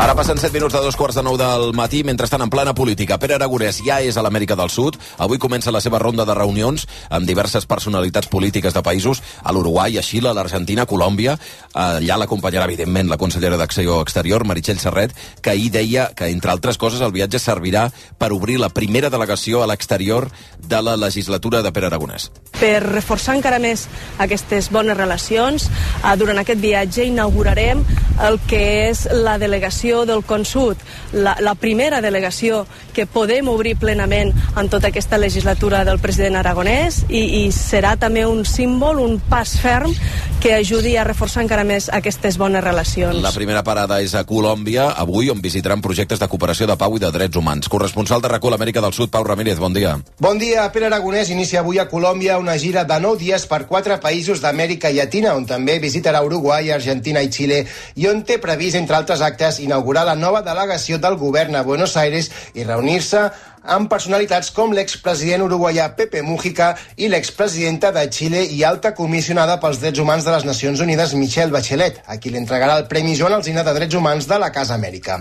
Ara passen 7 minuts de dos quarts de nou del matí, mentrestant en plana política. Pere Aragonès ja és a l'Amèrica del Sud. Avui comença la seva ronda de reunions amb diverses personalitats polítiques de països, a l'Uruguai, a Xile, a l'Argentina, a Colòmbia. Allà l'acompanyarà, evidentment, la consellera d'Acció Exterior, Meritxell Serret, que ahir deia que, entre altres coses, el viatge servirà per obrir la primera delegació a l'exterior de la legislatura de Pere Aragonès. Per reforçar encara més aquestes bones relacions, eh, durant aquest viatge inaugurarem el que és la delegació del Consud, la, la primera delegació que podem obrir plenament en tota aquesta legislatura del president aragonès i, i serà també un símbol, un pas ferm que ajudi a reforçar encara més aquestes bones relacions. La primera parada és a Colòmbia, avui, on visitaran projectes de cooperació de pau i de drets humans. Corresponsal de RACU l'Amèrica del Sud, Pau Ramírez, bon dia. Bon dia. Pere Aragonès inicia avui a Colòmbia una gira de 9 dies per quatre països d'Amèrica Llatina, on també visitarà Uruguai, Argentina i Xile, i on té previst, entre altres actes, inaugurar la nova delegació del govern a Buenos Aires i reunir-se amb personalitats com l'expresident uruguaià Pepe Mújica i l'expresidenta de Xile i alta comissionada pels drets humans de les Nacions Unides Michelle Bachelet, a qui li entregarà el Premi Joan Alzina de Drets Humans de la Casa Amèrica.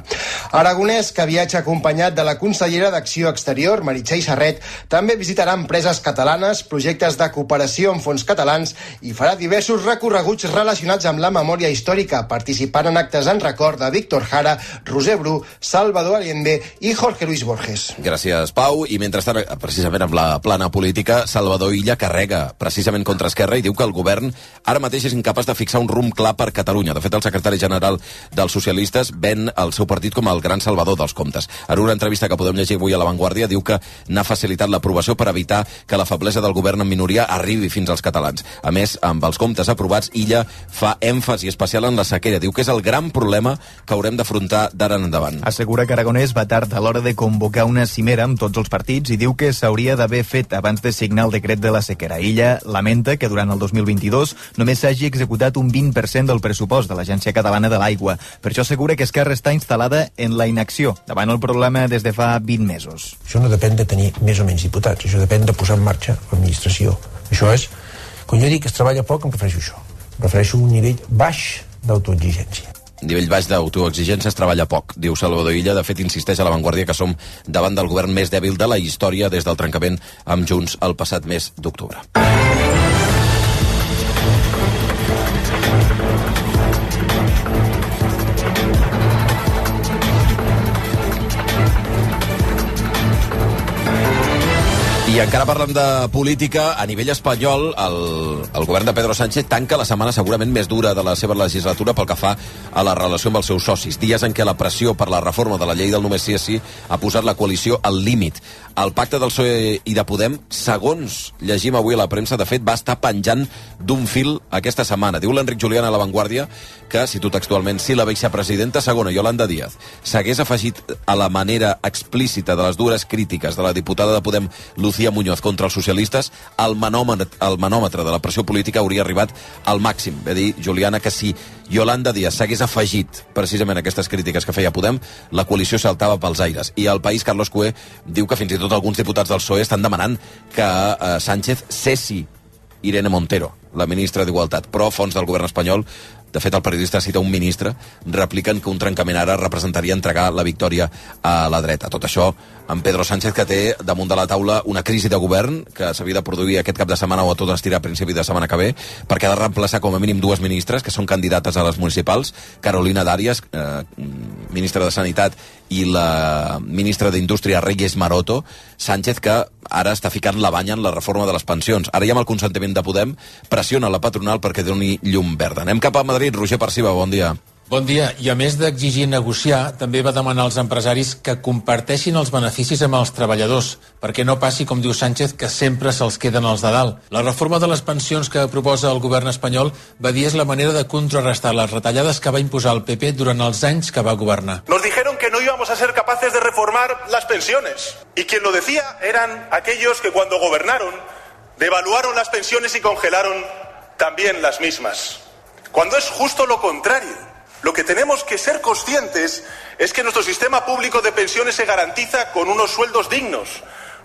Aragonès, que viatja acompanyat de la consellera d'Acció Exterior, Meritxell Serret, també visitarà empreses catalanes, projectes de cooperació amb fons catalans i farà diversos recorreguts relacionats amb la memòria històrica, participant en actes en record de Víctor Jara, Roser Bru, Salvador Allende i Jorge Luis Borges. Gràcies Gràcies, Pau. I mentrestant, eh, precisament amb la plana política, Salvador Illa carrega precisament contra Esquerra i diu que el govern ara mateix és incapaç de fixar un rumb clar per Catalunya. De fet, el secretari general dels socialistes ven el seu partit com el gran salvador dels comptes. En una entrevista que podem llegir avui a La Vanguardia, diu que n'ha facilitat l'aprovació per evitar que la feblesa del govern en minoria arribi fins als catalans. A més, amb els comptes aprovats, Illa fa èmfasi especial en la sequera. Diu que és el gran problema que haurem d'afrontar d'ara en endavant. Assegura que Aragonès va tard a l'hora de convocar una cimera amb tots els partits i diu que s'hauria d'haver fet abans de signar el decret de la sequera. Illa lamenta que durant el 2022 només s'hagi executat un 20% del pressupost de l'Agència Catalana de l'Aigua. Per això assegura que Esquerra està instal·lada en la inacció davant el problema des de fa 20 mesos. Això no depèn de tenir més o menys diputats, això depèn de posar en marxa l'administració. Això és, quan jo dic que es treballa poc, em refereixo a això. Em refereixo a un nivell baix d'autoexigència. Nivell baix d'autoexigència es treballa poc, diu Salvador Illa. De fet, insisteix a l'avantguàrdia que som davant del govern més dèbil de la història des del trencament amb Junts el passat mes d'octubre. I encara parlem de política. A nivell espanyol, el, el govern de Pedro Sánchez tanca la setmana segurament més dura de la seva legislatura pel que fa a la relació amb els seus socis. Dies en què la pressió per la reforma de la llei del només sí sí ha posat la coalició al límit. El pacte del PSOE i de Podem, segons llegim avui a la premsa, de fet, va estar penjant d'un fil aquesta setmana. Diu l'Enric Julián a La Vanguardia que, si tu textualment, si la vicepresidenta segona, Yolanda Díaz, s'hagués afegit a la manera explícita de les dures crítiques de la diputada de Podem, Lucía Muñoz, contra els socialistes, el manòmetre, el manòmetre de la pressió política hauria arribat al màxim. Va dir Juliana que si Yolanda Díaz s'hagués afegit precisament aquestes crítiques que feia Podem, la coalició saltava pels aires. I el país, Carlos Cué, diu que fins i tot alguns diputats del PSOE estan demanant que eh, Sánchez cessi Irene Montero, la ministra d'Igualtat. Però fons del govern espanyol de fet, el periodista cita un ministre, repliquen que un trencament ara representaria entregar la victòria a la dreta. Tot això amb Pedro Sánchez, que té damunt de la taula una crisi de govern que s'havia de produir aquest cap de setmana o a tot estirar a principi de setmana que ve, perquè ha de reemplaçar com a mínim dues ministres que són candidates a les municipals, Carolina Dàries, eh, ministra de Sanitat, i la ministra d'Indústria, Reyes Maroto, Sánchez, que ara està ficant la banya en la reforma de les pensions. Ara ja amb el consentiment de Podem, pressiona la patronal perquè doni llum verda. Anem cap a Madrid. Roger Perciba, bon dia. Bon dia. I a més d'exigir negociar, també va demanar als empresaris que comparteixin els beneficis amb els treballadors, perquè no passi, com diu Sánchez, que sempre se'ls queden els de dalt. La reforma de les pensions que proposa el govern espanyol va dir és la manera de contrarrestar les retallades que va imposar el PP durant els anys que va governar. Nos dijeron que no íbamos a ser capaces de reformar las pensiones. Y quien lo decía eran aquellos que cuando gobernaron devaluaron las pensiones y congelaron también las mismas. Cuando es justo lo contrario. Lo que tenemos que ser conscientes es que nuestro sistema público de pensiones se garantiza con unos sueldos dignos.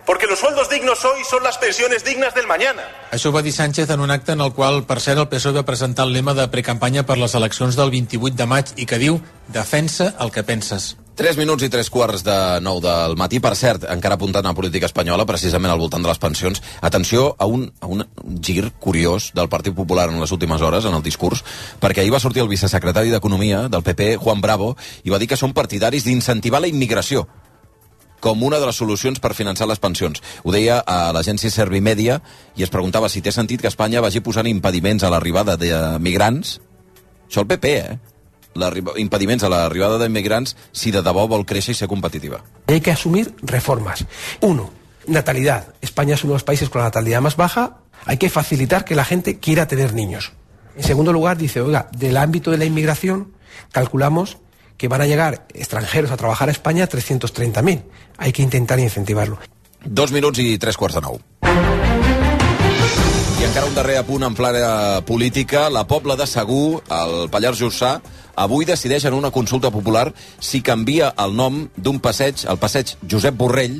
Porque los sueldos dignos hoy son las pensiones dignas del mañana. Això va dir Sánchez en un acte en el qual, per cert, el PSOE va presentar el lema de precampanya per les eleccions del 28 de maig i que diu «Defensa el que penses». 3 minuts i 3 quarts de 9 del matí. Per cert, encara apuntant a política espanyola, precisament al voltant de les pensions, atenció a un, a un gir curiós del Partit Popular en les últimes hores, en el discurs, perquè ahir va sortir el vicesecretari d'Economia del PP, Juan Bravo, i va dir que són partidaris d'incentivar la immigració com una de les solucions per finançar les pensions. Ho deia a l'agència Servimedia i es preguntava si té sentit que Espanya vagi posant impediments a l'arribada de migrants. Això el PP, eh? Impediments a l'arribada d'immigrants si de debò vol créixer i ser competitiva. Hay que asumir reformas. Uno, natalidad. España es uno de los países con la natalidad más baja. Hay que facilitar que la gente quiera tener niños. En segundo lugar, dice, oiga, del ámbito de la inmigración calculamos que van a llegar extranjeros a trabajar a España 330.000. Hay que intentar incentivarlo. Dos minuts i tres quarts de nou. Encara un darrer apunt en plana política. La Pobla de Segur, el Pallars Jussà, avui decideix en una consulta popular si canvia el nom d'un passeig, el passeig Josep Borrell,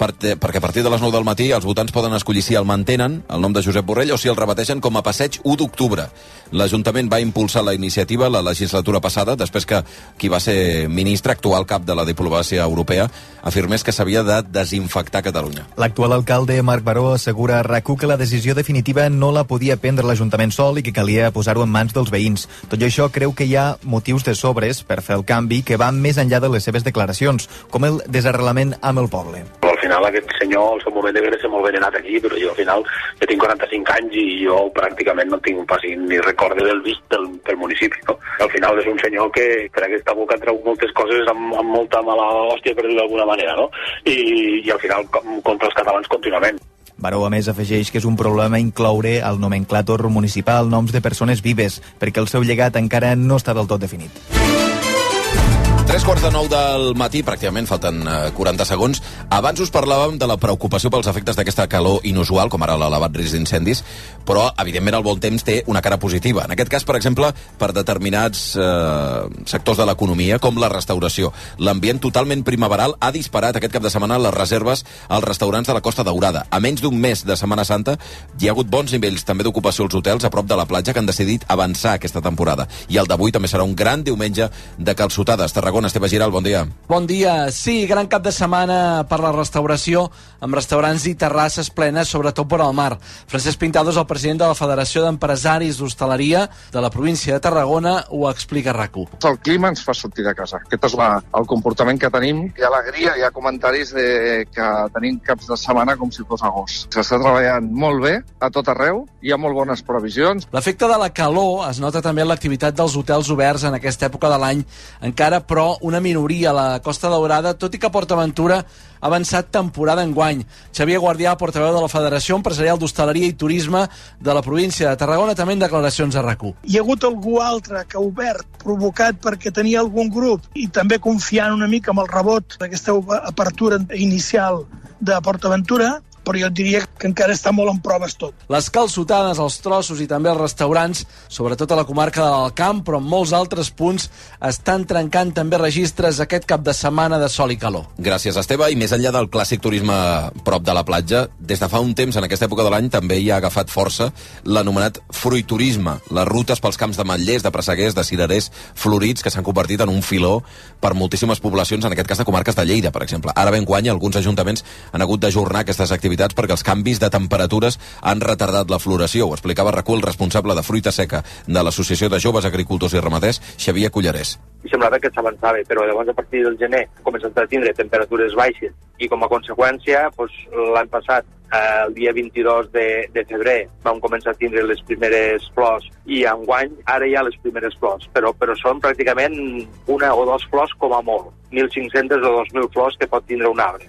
per, perquè a partir de les 9 del matí els votants poden escollir si el mantenen, el nom de Josep Borrell, o si el repeteixen com a passeig 1 d'octubre. L'Ajuntament va impulsar la iniciativa la legislatura passada, després que qui va ser ministre, actual cap de la diplomàcia europea, afirmés que s'havia de desinfectar Catalunya. L'actual alcalde Marc Baró assegura a RAC1 que la decisió definitiva no la podia prendre l'Ajuntament sol i que calia posar-ho en mans dels veïns. Tot i això, creu que hi ha motius de sobres per fer el canvi que van més enllà de les seves declaracions, com el desarrelament amb el poble. Final aquest senyor al seu moment devia ser molt ben anat aquí, però jo al final jo tinc 45 anys i jo pràcticament no tinc quasi ni recorde del vist del, del municipi. No? Al final és un senyor que per aquesta boca treu moltes coses amb, amb molta mala hòstia, per dir d'alguna manera, no? I, i al final contra els catalans contínuament. Baró, a més, afegeix que és un problema incloure al nomenclàtor municipal noms de persones vives, perquè el seu llegat encara no està del tot definit. Tres quarts de nou del matí, pràcticament falten 40 segons. Abans us parlàvem de la preocupació pels efectes d'aquesta calor inusual, com ara l'elevat risc d'incendis, però, evidentment, el bon temps té una cara positiva. En aquest cas, per exemple, per determinats eh, sectors de l'economia, com la restauració. L'ambient totalment primaveral ha disparat aquest cap de setmana les reserves als restaurants de la Costa Daurada. A menys d'un mes de Setmana Santa hi ha hagut bons nivells també d'ocupació als hotels a prop de la platja que han decidit avançar aquesta temporada. I el d'avui també serà un gran diumenge de calçotades. Tarragona Tarragona. Esteve Giral, bon dia. Bon dia. Sí, gran cap de setmana per la restauració, amb restaurants i terrasses plenes, sobretot per al mar. Francesc Pintado és el president de la Federació d'Empresaris d'Hostaleria de la província de Tarragona, ho explica rac El clima ens fa sortir de casa. Aquest és la, el comportament que tenim. Hi ha alegria, hi ha comentaris de que tenim caps de setmana com si fos agost. S'està treballant molt bé a tot arreu, hi ha molt bones previsions. L'efecte de la calor es nota també en l'activitat dels hotels oberts en aquesta època de l'any, encara però una minoria a la Costa Daurada, tot i que PortAventura ha avançat temporada en guany. Xavier Guardià, portaveu de la Federació Empresarial d'Hostaleria i Turisme de la província de Tarragona, també en declaracions a rac Hi ha hagut algú altre que ha obert provocat perquè tenia algun grup i també confiant una mica amb el rebot d'aquesta apertura inicial de PortAventura, però jo diria que encara està molt en proves tot. Les calçotades, els trossos i també els restaurants, sobretot a la comarca de l'Alcamp, però en molts altres punts, estan trencant també registres aquest cap de setmana de sol i calor. Gràcies, Esteve. I més enllà del clàssic turisme prop de la platja, des de fa un temps, en aquesta època de l'any, també hi ha agafat força l'anomenat fruiturisme, les rutes pels camps de matllers, de presseguers, de cirerers florits, que s'han convertit en un filó per moltíssimes poblacions, en aquest cas de comarques de Lleida, per exemple. Ara ben guany, alguns ajuntaments han hagut d'ajornar aquestes activitats activitats perquè els canvis de temperatures han retardat la floració. Ho explicava Recul, responsable de fruita seca de l'Associació de Joves Agricultors i Ramaders, Xavier Cullerés. I semblava que s'avançava, però llavors a partir del gener començat a tindre temperatures baixes i com a conseqüència doncs, l'any passat el dia 22 de, de febrer vam començar a tindre les primeres flors i enguany ara hi ha les primeres flors, però, però són pràcticament una o dues flors com a molt, 1.500 o 2.000 flors que pot tindre un arbre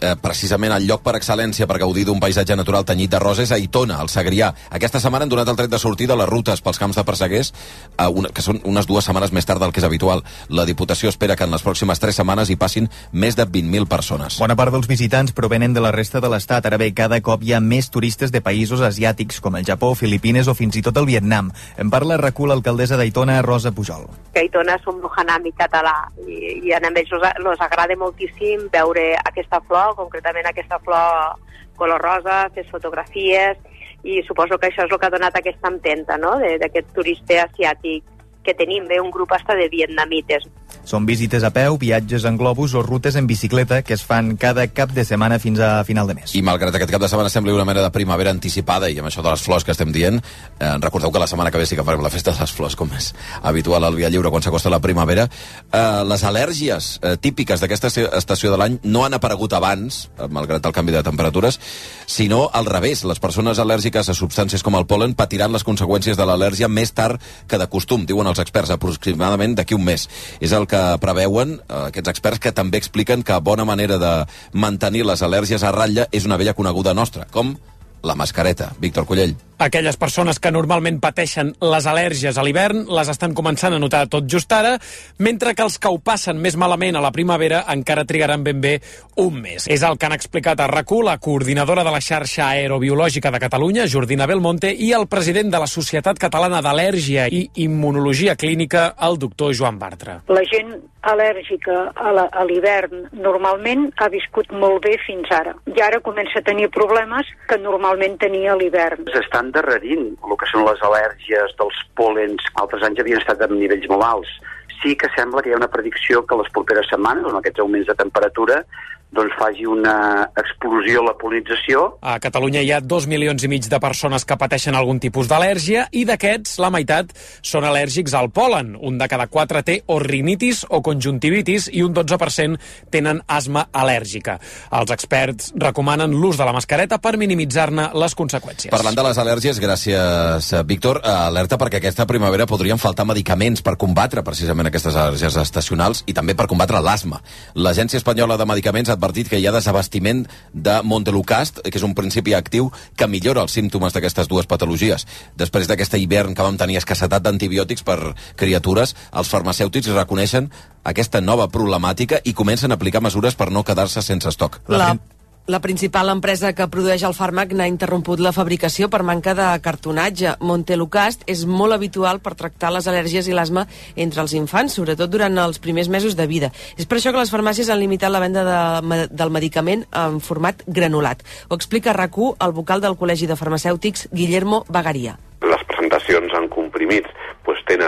eh, precisament el lloc per excel·lència per gaudir d'un paisatge natural tenyit de roses és Aitona, al Segrià. Aquesta setmana han donat el tret de sortida les rutes pels camps de perseguers, eh, una, que són unes dues setmanes més tard del que és habitual. La Diputació espera que en les pròximes tres setmanes hi passin més de 20.000 persones. Bona part dels visitants provenen de la resta de l'Estat. Ara bé, cada cop hi ha més turistes de països asiàtics, com el Japó, Filipines o fins i tot el Vietnam. En parla recul l'alcaldessa d'Aitona, Rosa Pujol. Que Aitona és un Buhanami català i, i a ells els agrada moltíssim veure aquesta flor concretament aquesta flor color rosa, fes fotografies i suposo que això és el que ha donat aquesta empenta no? d'aquest turista asiàtic que tenim, bé, un grup hasta de vietnamites. Són visites a peu, viatges en globus o rutes en bicicleta que es fan cada cap de setmana fins a final de mes. I malgrat aquest cap de setmana sembli una mena de primavera anticipada i amb això de les flors que estem dient, eh, recordeu que la setmana que ve sí que farem la festa de les flors, com és habitual al Via Lliure quan s'acosta la primavera. Eh, les al·lèrgies eh, típiques d'aquesta estació de l'any no han aparegut abans, eh, malgrat el canvi de temperatures, sinó al revés. Les persones al·lèrgiques a substàncies com el polen patiran les conseqüències de l'al·lèrgia més tard que de costum, diuen els experts, aproximadament d'aquí un mes. És el que preveuen eh, aquests experts que també expliquen que bona manera de mantenir les al·lèrgies a ratlla és una vella coneguda nostra, com la mascareta. Víctor Collell. Aquelles persones que normalment pateixen les al·lèrgies a l'hivern les estan començant a notar tot just ara, mentre que els que ho passen més malament a la primavera encara trigaran ben bé un mes. És el que han explicat a RAC1 la coordinadora de la xarxa aerobiològica de Catalunya, Jordina Belmonte, i el president de la Societat Catalana d'Al·lèrgia i Immunologia Clínica, el doctor Joan Bartra. La gent al·lèrgica a l'hivern normalment ha viscut molt bé fins ara. I ara comença a tenir problemes que normalment tenia a l'hivern. S'estan endarrerint el que són les al·lèrgies dels pòlens. Altres anys havien estat en nivells molt alts. Sí que sembla que hi ha una predicció que les properes setmanes, amb aquests augments de temperatura, doncs faci una explosió a la polinització. A Catalunya hi ha dos milions i mig de persones que pateixen algun tipus d'al·lèrgia i d'aquests la meitat són al·lèrgics al polen. Un de cada quatre té o rinitis o conjuntivitis i un 12% tenen asma al·lèrgica. Els experts recomanen l'ús de la mascareta per minimitzar-ne les conseqüències. Parlant de les al·lèrgies, gràcies, eh, Víctor. Eh, Alerta perquè aquesta primavera podrien faltar medicaments per combatre precisament aquestes al·lèrgies estacionals i també per combatre l'asma. L'Agència Espanyola de Medicaments ha advertit que hi ha desabastiment de Montelukast, que és un principi actiu que millora els símptomes d'aquestes dues patologies. Després d'aquest hivern que vam tenir escassetat d'antibiòtics per criatures, els farmacèutics reconeixen aquesta nova problemàtica i comencen a aplicar mesures per no quedar-se sense estoc. La, la principal empresa que produeix el fàrmac n'ha interromput la fabricació per manca de cartonatge. Montelukast és molt habitual per tractar les al·lèrgies i l'asma entre els infants, sobretot durant els primers mesos de vida. És per això que les farmàcies han limitat la venda de, del medicament en format granulat. Ho explica rac el vocal del Col·legi de Farmacèutics, Guillermo Bagaria. Les presentacions en comprimits doncs, tenen eh,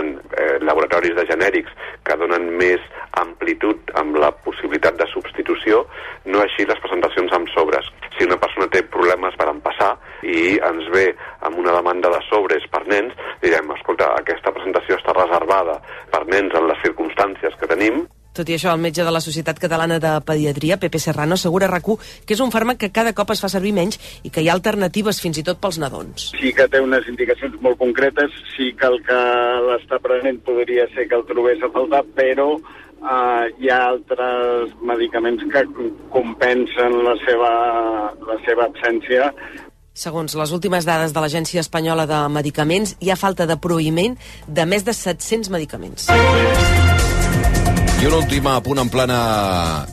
laboratoris de genèrics que donen més amplitud amb la possibilitat de substitució, no així les presentacions amb sobres. Si una persona té problemes per empassar i ens ve amb una demanda de sobres per nens, direm, escolta, aquesta presentació està reservada per nens en les circumstàncies que tenim, tot i això, el metge de la Societat Catalana de Pediatria, Pepe Serrano, assegura a rac que és un fàrmac que cada cop es fa servir menys i que hi ha alternatives fins i tot pels nadons. Sí que té unes indicacions molt concretes, sí que el que l'està prenent podria ser que el trobés a faltar, però uh, hi ha altres medicaments que compensen la seva, la seva absència Segons les últimes dades de l'Agència Espanyola de Medicaments, hi ha falta de proveïment de més de 700 medicaments. I un últim apunt en plana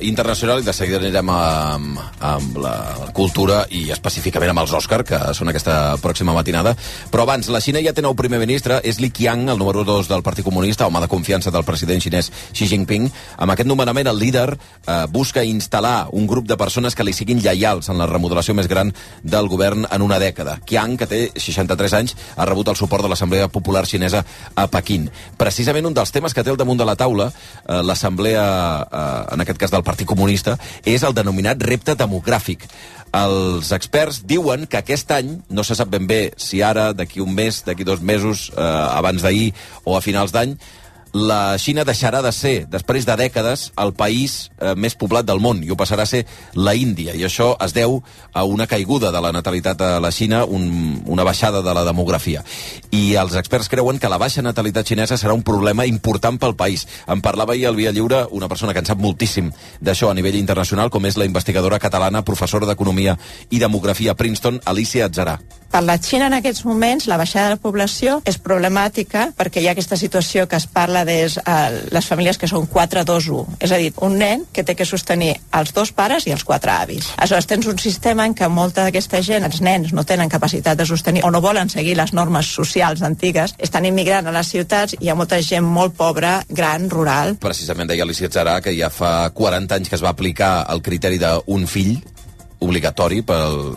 internacional i de seguida anirem amb, amb la cultura i específicament amb els Òscar, que són aquesta pròxima matinada. Però abans, la Xina ja té nou primer ministre, és Li Qiang, el número 2 del Partit Comunista, home de confiança del president xinès Xi Jinping. Amb aquest nomenament, el líder eh, busca instal·lar un grup de persones que li siguin lleials en la remodelació més gran del govern en una dècada. Qiang, que té 63 anys, ha rebut el suport de l'Assemblea Popular Xinesa a Pequín. Precisament un dels temes que té al damunt de la taula eh, la l'assemblea, eh, en aquest cas del Partit Comunista, és el denominat repte demogràfic. Els experts diuen que aquest any, no se sap ben bé si ara, d'aquí un mes, d'aquí dos mesos, eh, abans d'ahir o a finals d'any, la Xina deixarà de ser, després de dècades, el país eh, més poblat del món i ho passarà a ser la Índia. I això es deu a una caiguda de la natalitat a la Xina, un, una baixada de la demografia. I els experts creuen que la baixa natalitat xinesa serà un problema important pel país. En parlava ahir al Via Lliure una persona que en sap moltíssim d'això a nivell internacional, com és la investigadora catalana, professora d'Economia i Demografia a Princeton, Alicia Atzarà. Per la Xina en aquests moments la baixada de la població és problemàtica perquè hi ha aquesta situació que es parla de uh, les famílies que són 4-2-1, és a dir, un nen que té que sostenir els dos pares i els quatre avis. Aleshores tens un sistema en què molta d'aquesta gent, els nens no tenen capacitat de sostenir o no volen seguir les normes socials antigues, estan immigrant a les ciutats i hi ha molta gent molt pobra, gran, rural. Precisament deia Alicia Zara que ja fa 40 anys que es va aplicar el criteri d'un fill obligatori pel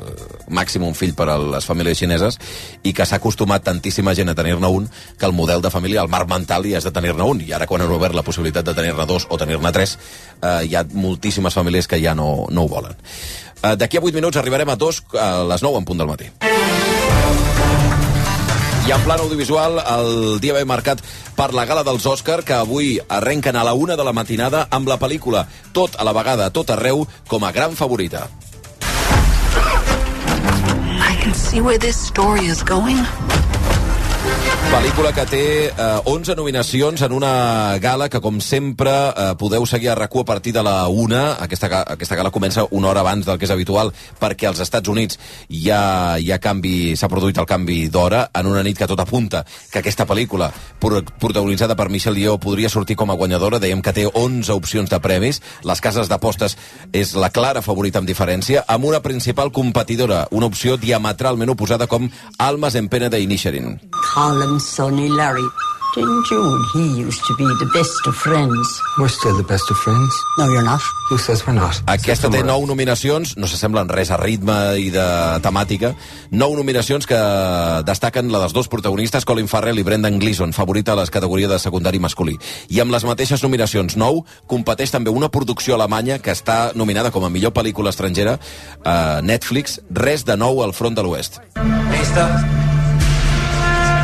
màxim un fill per a les famílies xineses i que s'ha acostumat tantíssima gent a tenir-ne un que el model de família, el marc mental ja és de tenir-ne un. I ara quan han obert la possibilitat de tenir-ne dos o tenir-ne tres eh, hi ha moltíssimes famílies que ja no, no ho volen. Eh, d'aquí a 8 minuts arribarem a dos a les 9 en punt del matí. I en plan audiovisual, el dia ben marcat per la gala dels Òscar, que avui arrenquen a la una de la matinada amb la pel·lícula Tot a la vegada, tot arreu, com a gran favorita. Can see where this story is going. Pel·lícula que té eh, 11 nominacions en una gala que, com sempre, eh, podeu seguir a rac a partir de la una. Aquesta, aquesta gala comença una hora abans del que és habitual perquè als Estats Units ha, hi ha canvi, s'ha produït el canvi d'hora en una nit que tot apunta que aquesta pel·lícula, protagonitzada per Michelle Yeoh, podria sortir com a guanyadora. Dèiem que té 11 opcions de premis. Les cases d'apostes és la clara favorita amb diferència, amb una principal competidora, una opció diametralment oposada com Almas en pena de Inisherin. Call them Sonny Larry. Didn't you and he used to be the best of friends? We're still the best of friends. No, you're not. Who says we're not? Aquesta té nou nominacions, no s'assemblen res a ritme i de temàtica, nou nominacions que destaquen la dels dos protagonistes, Colin Farrell i Brendan Gleeson, favorita a les categories de secundari masculí. I amb les mateixes nominacions, nou, competeix també una producció alemanya que està nominada com a millor pel·lícula estrangera a Netflix, Res de nou al front de l'Oest. Nächster.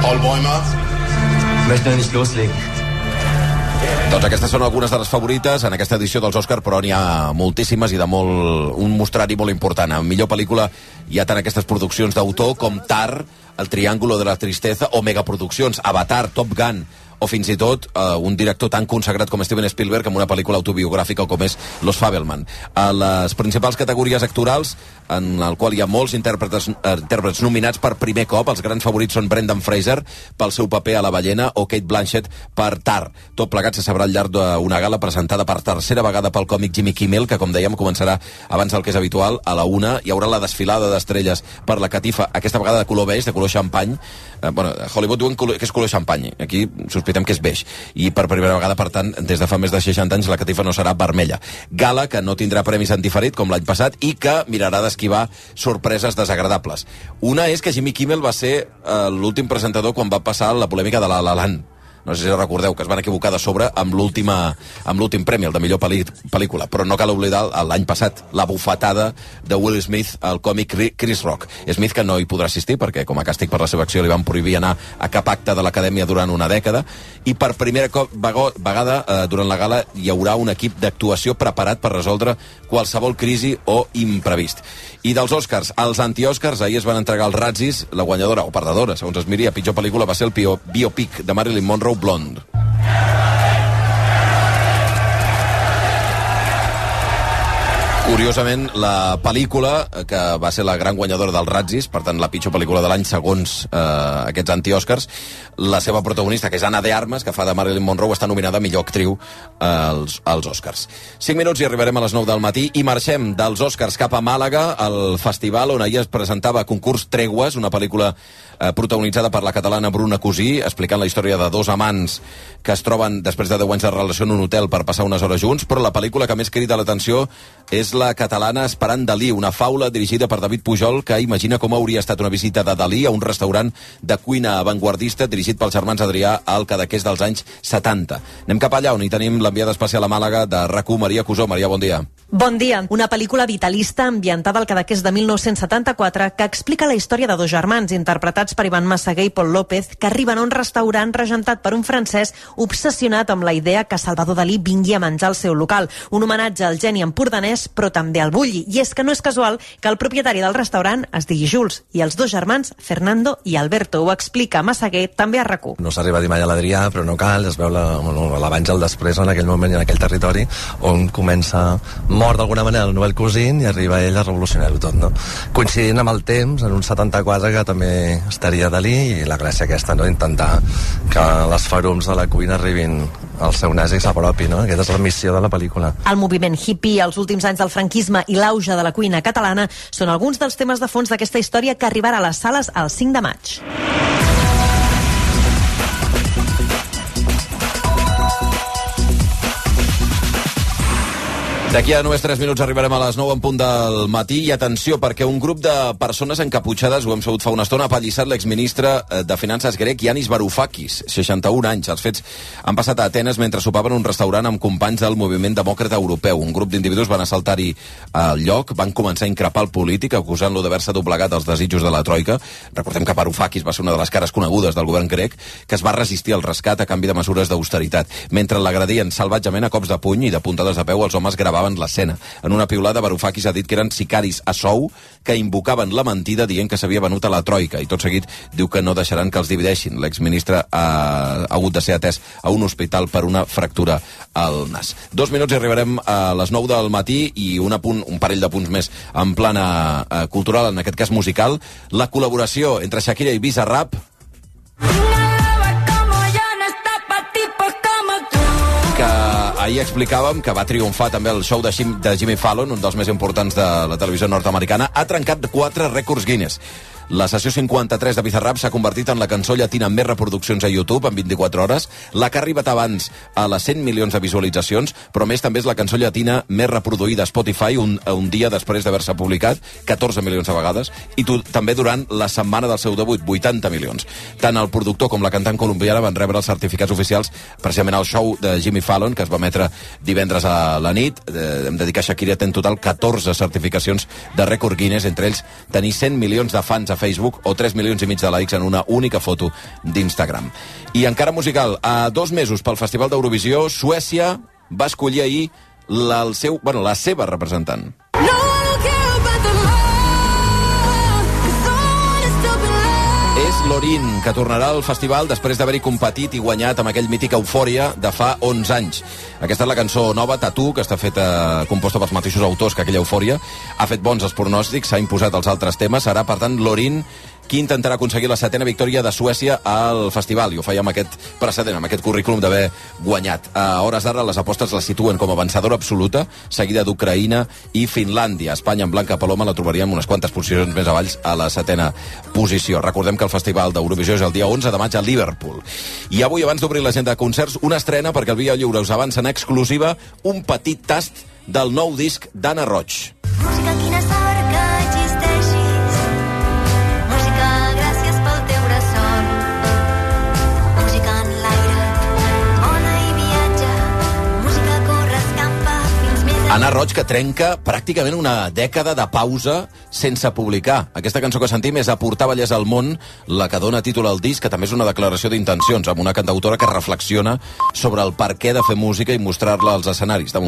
Paul Bäumer. Möchte noch nicht loslegen. Doncs aquestes són algunes de les favorites en aquesta edició dels Oscar, però n'hi ha moltíssimes i de molt, un mostrari molt important. En millor pel·lícula hi ha tant aquestes produccions d'autor com Tar, El Triángulo de la Tristeza, o megaproduccions, Avatar, Top Gun, o fins i tot eh, un director tan consagrat com Steven Spielberg amb una pel·lícula autobiogràfica com és Los Fabelman. A les principals categories actorals, en el qual hi ha molts intèrpretes, eh, intèrprets nominats per primer cop, els grans favorits són Brendan Fraser pel seu paper a La ballena o Kate Blanchett per Tar. Tot plegat se sabrà al llarg d'una gala presentada per tercera vegada pel còmic Jimmy Kimmel, que com dèiem començarà abans del que és habitual, a la una hi haurà la desfilada d'estrelles per la catifa, aquesta vegada de color beix, de color xampany. Eh, bueno, Hollywood diuen que és color xampany, aquí sospitem que és beix. I per primera vegada, per tant, des de fa més de 60 anys, la catifa no serà vermella. Gala que no tindrà premis en diferit, com l'any passat, i que mirarà d'esquivar sorpreses desagradables. Una és que Jimmy Kimmel va ser eh, l'últim presentador quan va passar la polèmica de la La Land no sé si recordeu que es van equivocar de sobre amb l'última amb l'últim premi, el de millor pel·lícula però no cal oblidar l'any passat la bufetada de Will Smith al còmic Chris Rock. Smith que no hi podrà assistir perquè com a càstig per la seva acció li van prohibir anar a cap acte de l'acadèmia durant una dècada i per primera cop, vegada eh, durant la gala hi haurà un equip d'actuació preparat per resoldre qualsevol crisi o imprevist. I dels Oscars, als anti-Oscars, ahir es van entregar els Razzis, la guanyadora o perdedora, segons es miri, pitjor pel·lícula va ser el bio, biopic de Marilyn Monroe, Blonde. Curiosament, la pel·lícula, eh, que va ser la gran guanyadora dels Razzis, per tant, la pitjor pel·lícula de l'any segons eh, aquests anti-Oscars, la seva protagonista, que és Anna de Armas, que fa de Marilyn Monroe, està nominada millor actriu eh, als, als Oscars. 5 minuts i arribarem a les 9 del matí i marxem dels Oscars cap a Màlaga, al festival on ahir es presentava concurs Tregues, una pel·lícula eh, protagonitzada per la catalana Bruna Cosí, explicant la història de dos amants que es troben després de 10 anys de relació en un hotel per passar unes hores junts, però la pel·lícula que més crida l'atenció és la catalana Esperant Dalí, una faula dirigida per David Pujol que imagina com hauria estat una visita de Dalí a un restaurant de cuina avantguardista dirigit pels germans Adrià al Cadaqués dels anys 70. Anem cap allà on hi tenim l'enviada especial a Màlaga de rac Maria Cusó. Maria, bon dia. Bon dia. Una pel·lícula vitalista ambientada al Cadaqués de 1974 que explica la història de dos germans interpretats per Ivan Massaguer i Pol López que arriben a un restaurant regentat per un francès obsessionat amb la idea que Salvador Dalí vingui a menjar al seu local. Un homenatge al geni empordanès, però també al bulli. I és que no és casual que el propietari del restaurant es digui Jules i els dos germans, Fernando i Alberto. Ho explica Massaguer també a rac No s'arriba a dir mai a l'Adrià, però no cal, es veu l'abans i el després en aquell moment i en aquell territori on comença mort d'alguna manera el Noel Cousin i arriba ell a revolucionar-ho tot, no? Coincidint amb el temps, en un 74 que també estaria Dalí i la gràcia aquesta, no? Intentar que les farums de la cuina arribin al seu nas i s'apropi, no? Aquesta és la missió de la pel·lícula. El moviment hippie, els últims anys del franquisme i l'auge de la cuina catalana són alguns dels temes de fons d'aquesta història que arribarà a les sales el 5 de maig. D'aquí a només 3 minuts arribarem a les 9 en punt del matí i atenció perquè un grup de persones encaputxades, ho hem sabut fa una estona, ha pallissat l'exministre eh, de Finances grec Yanis Varoufakis, 61 anys. Els fets han passat a Atenes mentre sopaven un restaurant amb companys del moviment demòcrata europeu. Un grup d'individus van assaltar-hi al lloc, van començar a increpar el polític acusant-lo d'haver-se doblegat als desitjos de la Troika. Recordem que Varoufakis va ser una de les cares conegudes del govern grec que es va resistir al rescat a canvi de mesures d'austeritat. Mentre l'agredien salvatjament a cops de puny i de puntades de peu, els homes gravaven l'escena. En una piulada, Varoufakis ha dit que eren sicaris a sou que invocaven la mentida dient que s'havia venut a la Troika i tot seguit diu que no deixaran que els divideixin. L'exministre ha, ha hagut de ser atès a un hospital per una fractura al nas. Dos minuts i arribarem a les 9 del matí i un, apunt, un parell de punts més en plana eh, cultural, en aquest cas musical. La col·laboració entre Shakira i Bizarrap que ahir explicàvem que va triomfar també el show de, Jim, de Jimmy Fallon, un dels més importants de la televisió nord-americana, ha trencat quatre rècords Guinness. La sessió 53 de Bizarrap s'ha convertit en la cançó llatina amb més reproduccions a YouTube en 24 hores, la que ha arribat abans a les 100 milions de visualitzacions, però més també és la cançó llatina més reproduïda a Spotify un, un dia després d'haver-se publicat, 14 milions de vegades, i tu, també durant la setmana del seu debut, 80 milions. Tant el productor com la cantant colombiana van rebre els certificats oficials precisament al show de Jimmy Fallon, que es va emetre divendres a la nit. Eh, hem de dir que Shakira té en total 14 certificacions de rècord Guinness, entre ells tenir 100 milions de fans a Facebook o 3 milions i mig de likes en una única foto d'Instagram. I encara musical, a dos mesos pel Festival d'Eurovisió, Suècia va escollir ahir la, el seu, bueno, la seva representant. És Lorin, que tornarà al festival després d'haver-hi competit i guanyat amb aquell mític Eufòria de fa 11 anys. Aquesta és la cançó nova, Tatu, que està feta, composta pels mateixos autors que aquella Eufòria. Ha fet bons els pronòstics, s'ha imposat els altres temes. Serà, per tant, Lorin qui intentarà aconseguir la setena victòria de Suècia al festival, i ho feia amb aquest precedent, amb aquest currículum d'haver guanyat. A hores d'ara les apostes la situen com a vencedora absoluta, seguida d'Ucraïna i Finlàndia. Espanya en Blanca Paloma la trobaríem unes quantes posicions més avalls a la setena posició. Recordem que el Festival d'Eurovisió és el dia 11 de maig a Liverpool. I avui, abans d'obrir l'agenda de concerts, una estrena perquè el Via Lliure us avança en exclusiva un petit tast del nou disc d'Anna Roig. Música, Anna Roig, que trenca pràcticament una dècada de pausa sense publicar. Aquesta cançó que sentim és Aportar ballers al món, la que dona títol al disc, que també és una declaració d'intencions, amb una cantautora que reflexiona sobre el per què de fer música i mostrar-la als escenaris. De moment